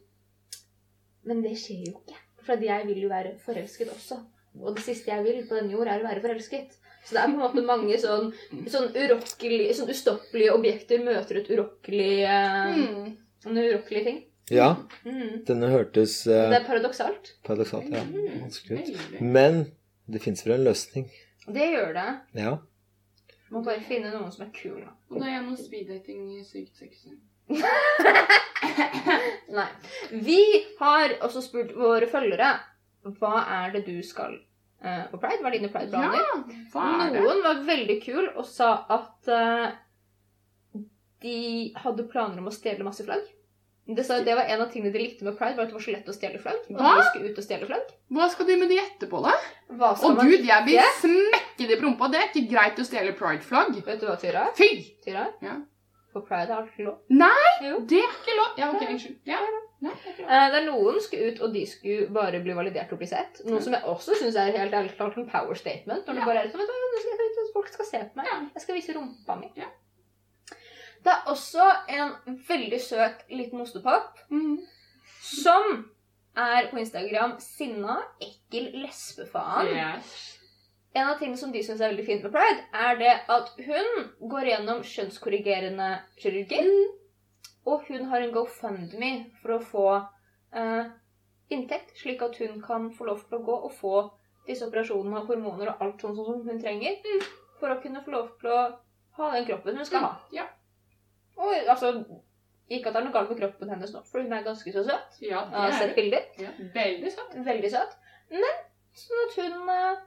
Men det skjer jo ikke. For jeg vil jo være forelsket også. Og det siste jeg vil på denne jord, er å være forelsket. Så det er på en måte mange sånn, sånn, urokkelig, sånn ustoppelige objekter møter et urokkelig eh, Mm. en urokkelig ting. Ja. Mm. Denne hørtes Det eh, er paradoksalt. paradoksalt ja. vanskelig ut. Men det fins vel en løsning. Det gjør det. Ja. Må bare finne noen som er kul. da. Og da er gjennom speeddating sykt sexy. Nei. Vi har også spurt våre følgere hva er det du skal eh, på pride. Hva er dine pride-planer? Ja, hva er det? Noen var veldig kul og sa at eh, de hadde planer om å stjele masse flagg. Det, sa, det var En av tingene de likte med pride, var at det var så lett å stjele flagg. Og Hva? de skulle ut og stjele flagg. Hva skal de med de etterpå, da? Hva skal Å man gud, jeg vil ikke? smekke det på rumpa. Det er ikke greit å stjele pride-flagg. Vet du hva, Tyra? Fy! Tyra? Ja. For pride er ikke lov. Nei, Jo. det er ikke lov. Ja, ok, unnskyld. Ja. Ja, det lov. Eh, Der noen skulle ut, og de skulle bare bli validert og bli sett. Noe som jeg også syns er helt ærlig klart en power statement. Når Ja. du bare er sånn, vet du folk skal se på meg. Ja. Jeg skal vise rumpa mi. Ja. Det er også en veldig søt liten ostepop mm. som er på Instagram sinna, ekkel lesbefaen. Yes. En av tingene som de syns er veldig fint med Pride, er det at hun går gjennom kjønnskorrigerende kirurgi. Mm. Og hun har en GoFundMe for å få eh, inntekt, slik at hun kan få lov til å gå og få disse operasjonene og hormoner og alt sånn som hun trenger, for å kunne få lov til å ha den kroppen hun skal ha. Ja. Og altså, ikke at det er noe galt med kroppen hennes nå, for hun er ganske så søt. Ja, det er sett bilder. Ja, veldig søtt. Veldig søt. Men sånn at hun eh,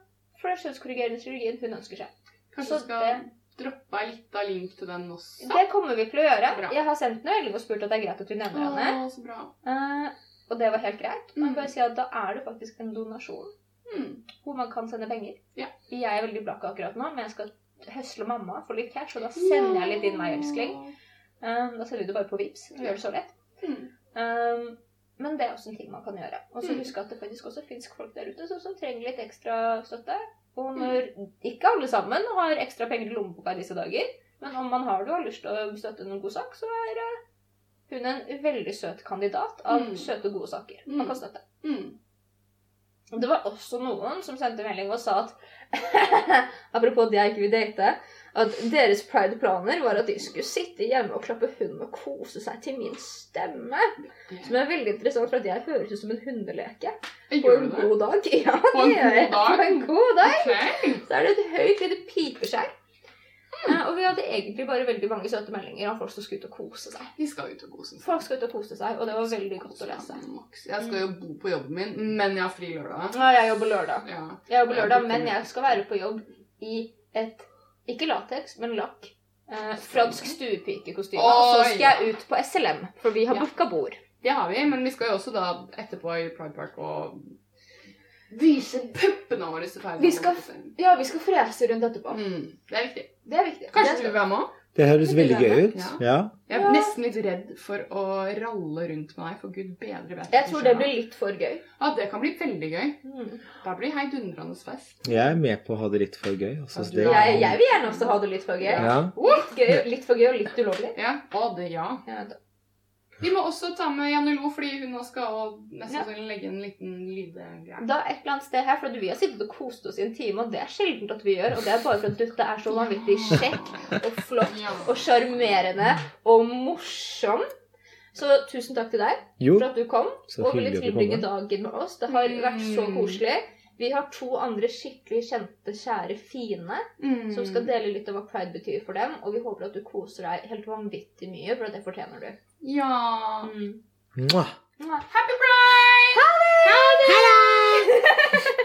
får den kjønnskorrigerende kirurgien hun ønsker seg. Kanskje Så skal det- droppe ei lita link til den også? Det kommer vi til å gjøre. Bra. Jeg har sendt den og spurt at det er greit at du nevner henne. Å, så bra. Eh, og det var helt greit. Men Mm. jeg si at da er det faktisk en donasjon Mm. hvor man kan sende penger. Ja. Jeg er veldig blakk akkurat nå, men jeg skal høsle mamma for litt cash, og da sender jeg litt inn meg, elskling. Eh, da sender du det bare på VIPS, Du gjør det så lett. Mm. Um, men det er også en ting man kan gjøre. Og så Mm. husk at det faktisk også finnes folk der ute som, som trenger litt ekstra støtte. Og når ikke alle sammen har ekstra penger i lommeboka i disse dager, men om man har det og har lyst til å støtte en god sak, så er eh, hun en veldig søt kandidat av Mm. søte, gode saker man Mm. kan støtte. Mm. Det var også noen som sendte melding og sa at Apropos at jeg ikke vil date. At deres pride-planer var at de skulle sitte hjemme og klappe hund og kose seg til min stemme. Som er veldig interessant, for at jeg høres ut som en hundeleke. På en god dag. Ja, På en god dag? På en god dag. Så er det et høyt lite pipeskjær. Eh, Og vi hadde egentlig bare veldig mange søte meldinger om folk som skulle ut og kose seg. De skal ut og kose seg. Folk skal ut og kose seg, og det var veldig godt å lese. Jeg skal jo bo på jobben min, men jeg har fri lørdag. Ja, jeg jobber lørdag. Ja. Jeg jobber lørdag, men jeg skal være på jobb i et ikke lateks, men lakk. Eh, fransk stuepikekostyme. Og så skal jeg ut på SLM, for vi har Ja. booka bord. Det har vi, men vi skal jo også da etterpå i Pride Park og vise puppene våre. Vi skal- Ja, vi skal frese rundt etterpå. mm, Det er viktig. Det er viktig. Kanskje Det du vil være med òg? Det høres veldig gøy ut. Ja. Ja. Jeg er nesten litt redd for å ralle rundt med deg, for gud bedre vet Jeg tror det blir litt for gøy. Ja, det kan bli veldig gøy. Mm. Da blir det heidundrende fest. Jeg er med på å ha det litt for gøy. Altså, Ja, det, Jeg, jeg vil gjerne også ha det litt for gøy. ja. Litt, gøy, litt for gøy og litt ulovlig. Ja, å det ja. Ja, da- Vi må også ta med Janne Lo, fordi hun nå skal og mest Ja. sannsynlig legge en liten lydgreie. Da et eller annet sted her, for vi har sittet og kost oss i en time, og det er sjeldent at vi gjør, og det er bare for at dette er så vanvittig kjekk og flott Ja. og sjarmerende og morsom. Så tusen takk til deg Jo, for at du kom så og ville tilbringe dagen med oss. Det har vært så Mm. koselig. Vi har to andre skikkelig kjente, kjære, fine Mm. som skal dele litt av hva pride betyr for dem, og vi håper at du koser deg helt vanvittig mye, for at det fortjener du. Ja. Mm. Mwah. Happy Pride! Ha det!